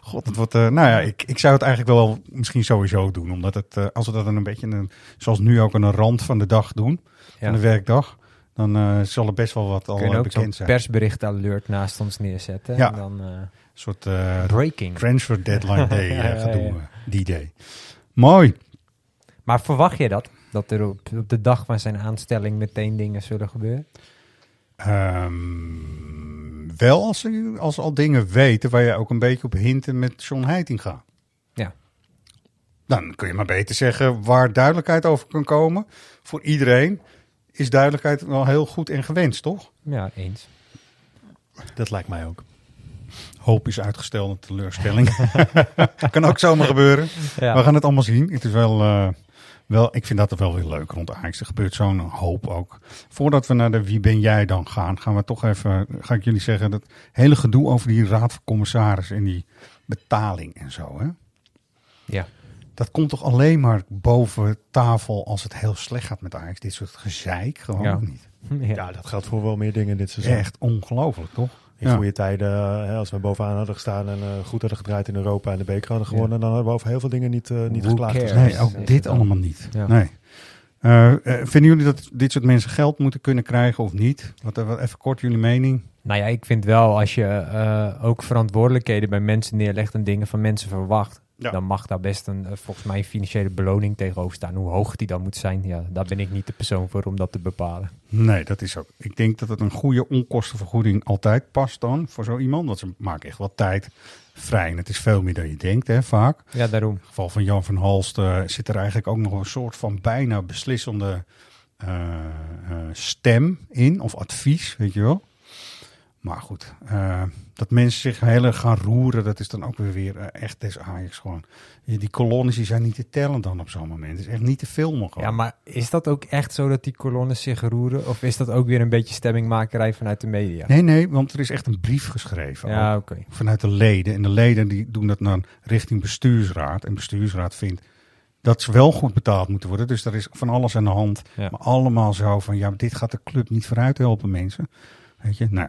F: God, het wordt, eh, nou ja, ik, ik zou het eigenlijk wel misschien sowieso doen. Omdat het, eh, als we dat dan een beetje, een, zoals nu ook aan de rand van de dag doen. Van de werkdag, dan eh, zal er best wel wat al
H: Kun je
F: eh,
H: ook zo'n
F: bekend zijn.
H: persbericht alert naast ons neerzetten.
F: Ja.
H: En dan, eh,
F: Een soort
H: Breaking.
F: transfer deadline day
H: Ja, ja.
F: eh, die day. Mooi.
H: Maar verwacht je dat? Dat er op, op de dag van zijn aanstelling meteen dingen zullen gebeuren?
F: Ehm, wel als ze als al dingen weten waar je ook een beetje op hinten met John Heitinga.
H: Ja.
F: Dan kun je maar beter zeggen waar duidelijkheid over kan komen. Voor iedereen is duidelijkheid wel heel goed en gewenst, toch?
H: Ja, eens.
G: Dat lijkt mij ook.
F: Hoop is uitgesteld, een teleurstelling. kan ook zomaar gebeuren.
H: Ja.
F: We gaan het allemaal zien. Het is wel, eh, wel, ik vind dat er wel weer leuk rond Ajax. Er gebeurt zo'n hoop ook. Voordat we naar de Wie ben jij dan gaan, gaan we toch even, ga ik jullie zeggen, dat hele gedoe over die raad van commissaris en die betaling en zo. Hè?
H: Ja.
F: Dat komt toch alleen maar boven tafel als het heel slecht gaat met Ajax. Dit soort gezeik gewoon
H: Ja.
F: niet.
G: Ja, dat geldt voor wel meer dingen dit seizoen.
F: Echt ongelooflijk, toch?
G: In
F: Ja.
G: goede tijden, hè, als we bovenaan hadden gestaan en eh, goed hadden gedraaid in Europa en de beker hadden gewonnen, dan hadden we over heel veel dingen niet, eh, niet
H: Who
G: geklaagd.
H: cares?
F: Nee, ook
H: Nee,
F: dit allemaal niet.
H: Ja.
F: Nee. Eh, vinden jullie dat dit soort mensen geld moeten kunnen krijgen of niet? Wat, wat, even kort jullie mening.
H: Nou ja, ik vind wel als je eh, ook verantwoordelijkheden bij mensen neerlegt en dingen van mensen verwacht,
F: Ja.
H: dan mag daar best een, eh, volgens mij een financiële beloning tegenover staan. Hoe hoog die dan moet zijn, ja, daar ben ik niet de persoon voor om dat te bepalen.
F: Nee, dat is ook. Ik denk dat het een goede onkostenvergoeding altijd past dan voor zo iemand. Want ze maken echt wat tijd vrij. En het is veel meer dan je denkt, hè, vaak.
H: Ja, daarom.
F: In het geval van Jan van Halst eh, zit er eigenlijk ook nog een soort van bijna beslissende eh, stem in. Of advies, weet je wel. Maar goed, eh, dat mensen zich heel erg gaan roeren, dat is dan ook weer, weer eh, echt des Ajax gewoon. Die kolonnes die zijn niet te tellen dan op zo'n moment. Het is echt niet te filmen gewoon.
H: Ja, maar is dat ook echt zo dat die kolonnes zich roeren? Of is dat ook weer een beetje stemmingmakerij vanuit de media?
F: Nee, nee, want er is echt een brief geschreven.
H: Ja, oké.
F: Vanuit de leden. En de leden die doen dat dan richting bestuursraad. En bestuursraad vindt dat ze wel goed betaald moeten worden. Dus er is van alles aan de hand.
H: Ja.
F: Maar allemaal zo van, ja, dit gaat de club niet vooruit helpen, mensen. Weet je, nou,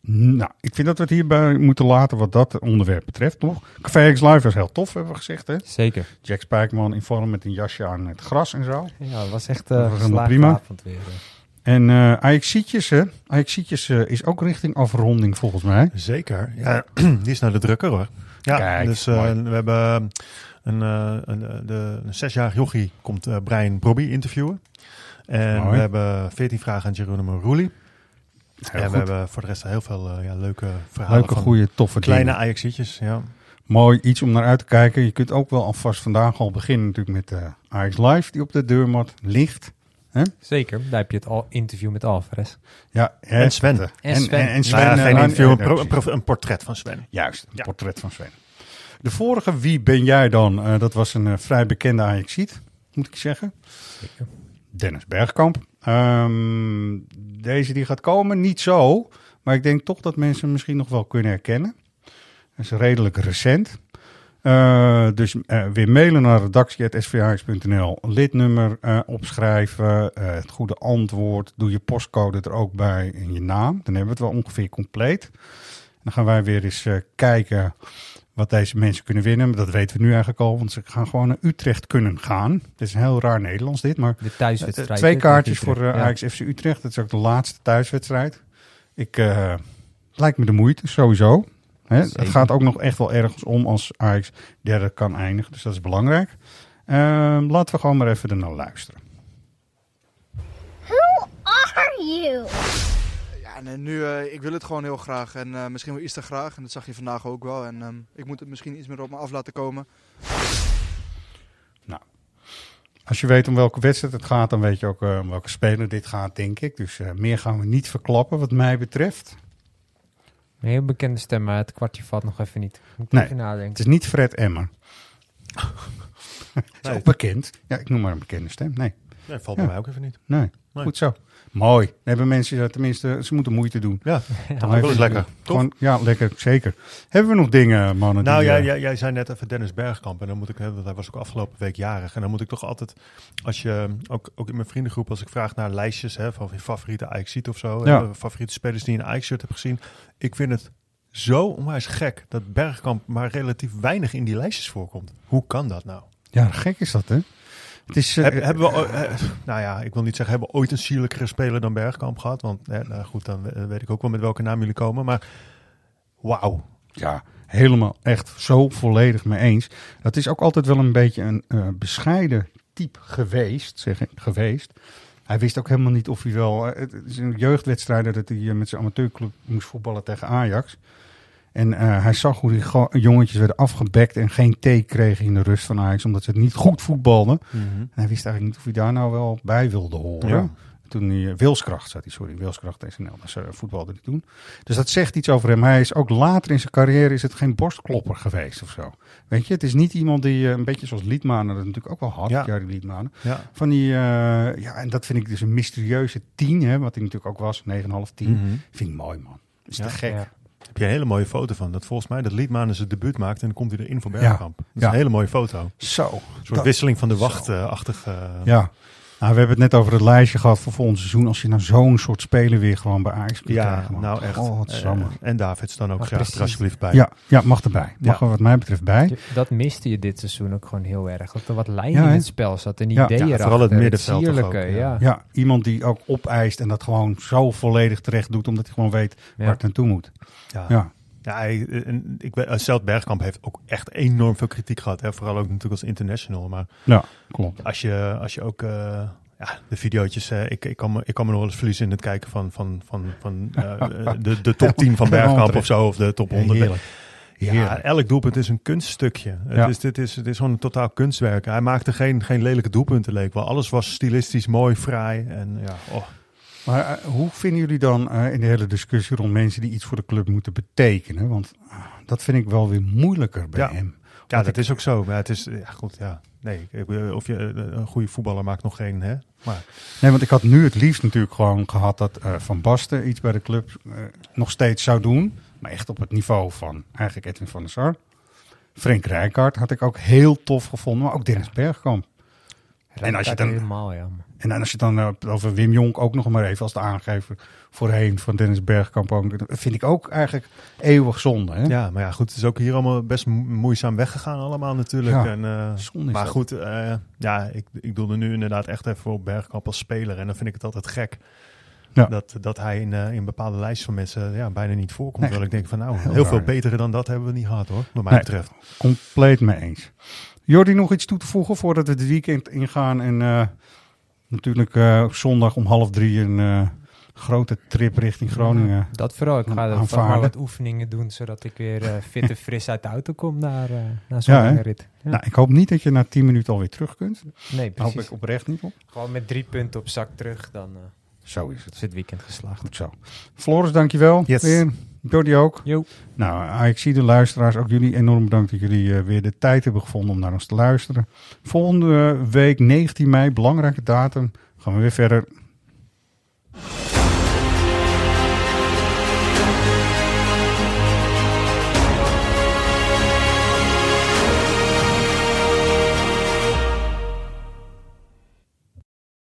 F: nou, ik vind dat we het hierbij moeten laten wat dat onderwerp betreft, toch? Café X Live was heel tof, hebben we gezegd, hè?
H: Zeker.
F: Jack Spijkerman in vorm met een jasje aan het gras en zo.
H: Ja, dat was echt
F: Dat
H: uh,
F: was helemaal prima.
H: avond weer.
F: En uh, Ajaxietjes, hè? Ajaxietjes uh, is ook richting afronding volgens mij.
G: Zeker. Ja, die is naar de drukker hoor. Ja,
F: Kijk,
G: dus uh, we hebben een, een, de, een zesjarig jochie komt uh, Brian Brobby interviewen. En
F: Mooi.
G: we hebben veertien vragen aan Geronimo Roelie.
F: Heel
G: en
F: goed.
G: we hebben voor de rest heel veel uh, ja, leuke verhalen.
F: Leuke,
G: van
F: goede, toffe
G: Kleine
F: dingen.
G: Ajaxietjes, ja.
F: Mooi, iets om naar uit te kijken. Je kunt ook wel alvast vandaag al beginnen natuurlijk met uh, Ajax Live die op de deurmat ligt. Hè?
H: Zeker, daar heb je het al interview met Alvarez.
F: Ja,
G: En Sven.
F: En,
H: En Sven.
F: En, en Sven
G: Nou ja,
F: eh,
G: geen
F: nou,
G: interview,
F: ja,
G: een, pro-
F: ja,
G: een, pro- een portret van Sven.
F: Juist, een
G: Ja.
F: portret van Sven. De vorige Wie ben jij dan? Uh, dat was een uh, vrij bekende Ajaxiet, moet ik zeggen.
H: Zeker.
F: Dennis Bergkamp. Um, deze die gaat komen, niet zo. Maar ik denk toch dat mensen hem misschien nog wel kunnen herkennen. Dat is redelijk recent. Uh, dus uh, weer mailen naar redactie.svh.nl. Lidnummer uh, opschrijven. het goede antwoord. Doe je postcode er ook bij en je naam. Dan hebben we het wel ongeveer compleet. Dan gaan wij weer eens kijken wat deze mensen kunnen winnen. Dat weten we nu eigenlijk al, want ze gaan gewoon naar Utrecht kunnen gaan. Het is heel raar Nederlands dit, maar
H: De thuiswedstrijd.
F: twee
H: hè,
F: kaartjes voor uh,
H: Utrecht.
F: Ajax FC Utrecht. Dat is ook de laatste thuiswedstrijd. Ik, uh, lijkt me de moeite, sowieso. Hè? Het gaat ook nog echt wel ergens om als Ajax derde kan eindigen. Dus dat is belangrijk. Uh, laten we gewoon maar even ernaar luisteren.
O: Who are you?
P: Ja, en nu, uh, ik wil het gewoon heel graag. En uh, misschien wel iets te graag. En dat zag je vandaag ook wel. En um, ik moet het misschien iets meer op me af laten komen.
F: Nou, als je weet om welke wedstrijd het gaat, dan weet je ook uh, om welke speler dit gaat, denk ik. Dus uh, meer gaan we niet verklappen, wat mij betreft.
H: Een heel bekende stem, maar het kwartje valt nog even niet. Moet
F: Nee,
H: even nadenken.
F: Het is niet Fred Emmer. is
G: Nee.
F: ook bekend. Ja, ik noem maar een bekende stem. Nee.
G: Nee, valt
F: Ja.
G: bij mij ook even niet.
F: Nee,
G: Nee.
F: goed zo. Mooi. Dan hebben mensen tenminste, ze moeten moeite doen.
G: Ja, dat is lekker.
F: Gewoon, ja, lekker, zeker. Hebben we nog dingen, mannen?
G: Nou,
F: die,
G: jij,
F: eh,
G: jij, jij zei net even Dennis Bergkamp. En dan moet ik, want hij was ook afgelopen week jarig. En dan moet ik toch altijd, als je, ook, ook in mijn vriendengroep, als ik vraag naar lijstjes hè, van je favoriete ajax of zo.
F: Ja.
G: hè, favoriete spelers die je een Ajax-shirt hebt gezien. Ik vind het zo onwijs gek dat Bergkamp maar relatief weinig in die lijstjes voorkomt. Hoe kan dat nou?
F: Ja, gek is dat, hè? Het is, eh,
G: Heb- hebben we, o- eh, nou ja, ik wil niet zeggen, hebben we ooit een sierlijkere speler dan Bergkamp gehad? Want eh, nou goed, dan we- weet ik ook wel met welke naam jullie komen. Maar wauw.
F: Ja, helemaal echt zo volledig mee eens. Dat is ook altijd wel een beetje een eh, bescheiden type geweest, zeg ik, geweest. Hij wist ook helemaal niet of hij wel... eh, Het is een jeugdwedstrijd dat hij eh, met zijn amateurclub moest voetballen tegen Ajax. En eh, hij zag hoe die jongetjes werden afgebekt en geen thee kregen in de rust van Ajax, omdat ze het niet goed voetbalden. En hij wist eigenlijk niet of hij daar nou wel bij wilde horen.
G: Ja.
F: Toen hij, eh, Wilskracht zat hij, sorry, Wilskracht SNL, dat is uh, voetbalde hij toen. Dus dat zegt iets over hem. Hij is ook later in zijn carrière is het geen borstklopper geweest of zo. Weet je, het is niet iemand die, eh, een beetje zoals Liedmanen dat natuurlijk ook wel had,
G: Ja.
F: Liedmanen.
G: Ja.
F: Van die, ja, en dat vind ik dus een mysterieuze tien, hè, wat hij natuurlijk ook was, 9,5, 10.
G: Mhm.
F: Vind ik mooi, man. Is
G: Ja.
F: te gek.
H: Ja.
G: Heb je een hele mooie foto van. Dat volgens mij dat Liedmanen zijn debuut maakt en dan komt hij erin voor Bergkamp. Dat is
F: Ja.
G: een hele mooie foto.
F: Zo.
G: Een soort
F: Dat-
G: wisseling van de wacht-achtig.
F: Ja. Nou, we hebben het net over het lijstje gehad voor volgend seizoen. Als je nou zo'n soort speler weer gewoon bij Ajax kunt
G: Ja,
F: krijgen.
G: nou echt.
F: Oh, wat jammer.
G: en Davids dan ook graag er alsjeblieft bij.
F: Ja, ja, mag erbij. Mag
G: Ja.
F: er wat mij betreft bij.
H: Dat miste je dit seizoen ook gewoon heel erg. Dat er wat lijn
F: Ja,
H: in het spel zat. Een
F: Ja.
H: idee
F: Ja,
G: vooral het middenveld ook, ja.
H: ja.
F: Ja, iemand die ook opeist en dat gewoon zo volledig terecht doet, omdat hij gewoon weet
H: Ja.
F: waar het naartoe moet.
G: Ja.
F: Ja.
G: En ik weet, Stelt Bergkamp heeft ook echt enorm veel kritiek gehad. Hè? Vooral ook natuurlijk als international. Maar
F: Ja, klopt.
G: als je, als je ook eh, ja, de video's, eh, ik, ik, kan me, ik kan me nog wel eens verliezen in het kijken van, van, van, van eh, de, de top 10 van Bergkamp of zo, of de top 100.
F: Heerlijk.
G: Ja, elk doelpunt is een kunststukje.
F: Ja.
G: Het, is, dit is, het is gewoon een totaal kunstwerk. Hij maakte geen, geen lelijke doelpunten, leek wel. Alles was stilistisch mooi, fraai. En ja, oh.
F: Maar eh, hoe vinden jullie dan eh, in de hele discussie rond mensen die iets voor de club moeten betekenen? Want ah, dat vind ik wel weer moeilijker bij
G: Ja.
F: hem.
G: Ja, dat
F: ik-
G: is ook zo. Maar het is, ja goed, ja. Nee, ik- of je eh, een goede voetballer maakt nog geen, hè. Maar
F: Nee, want ik had nu het liefst natuurlijk gewoon gehad dat eh, Van Basten iets bij de club eh, nog steeds zou doen. Maar echt op het niveau van eigenlijk Edwin van der Sar. Frank Rijkaard had ik ook heel tof gevonden, maar ook Dennis Bergkamp. En als je dan,
H: Helemaal, ja.
F: en dan als je dan over Wim Jonk ook nog maar even als de aangever voorheen van Dennis Bergkamp. Ook, dat vind ik ook eigenlijk eeuwig zonde. Hè?
G: Ja, maar ja, goed, het is ook hier allemaal best mo- moeizaam weggegaan allemaal natuurlijk.
F: Ja,
G: en, eh, maar
F: dat.
G: goed, eh, ja, ik, ik doelde nu inderdaad echt even op Bergkamp als speler. En dan vind ik het altijd gek
F: Ja.
G: dat, dat hij in, eh, in bepaalde lijsten van mensen ja, bijna niet voorkomt.
F: Nee,
G: Terwijl ik denk van nou,
F: heel
G: heel, veel betere dan dat hebben we niet gehad hoor, wat mij
F: Nee,
G: betreft.
F: Compleet mee eens. Jordi, nog iets toe te voegen voordat we het weekend ingaan? En eh, natuurlijk eh, op zondag om half drie een eh, grote trip richting Groningen.
H: Dat vooral. Ik ga er vast
F: aanvaarden.
H: maar wat oefeningen doen, zodat ik weer fit en fris uit de auto kom naar, eh naar zo'n
F: Ja,
H: rit. Ja.
F: Nou, ik hoop niet dat je na tien minuten alweer terug kunt.
H: nee,
F: Daar hoop
H: precies.
F: ik oprecht niet op.
H: Gewoon met drie punten op zak terug, dan eh,
F: Zo is het.
H: is het weekend geslaagd.
F: Goed zo. Floris, dankjewel.
G: Yes.
F: Weer. Jordi ook.
H: Jo.
F: Nou, ik zie de luisteraars, ook jullie enorm bedankt dat jullie eh, weer de tijd hebben gevonden om naar ons te luisteren. Volgende week, 19 mei, belangrijke datum, gaan we weer verder.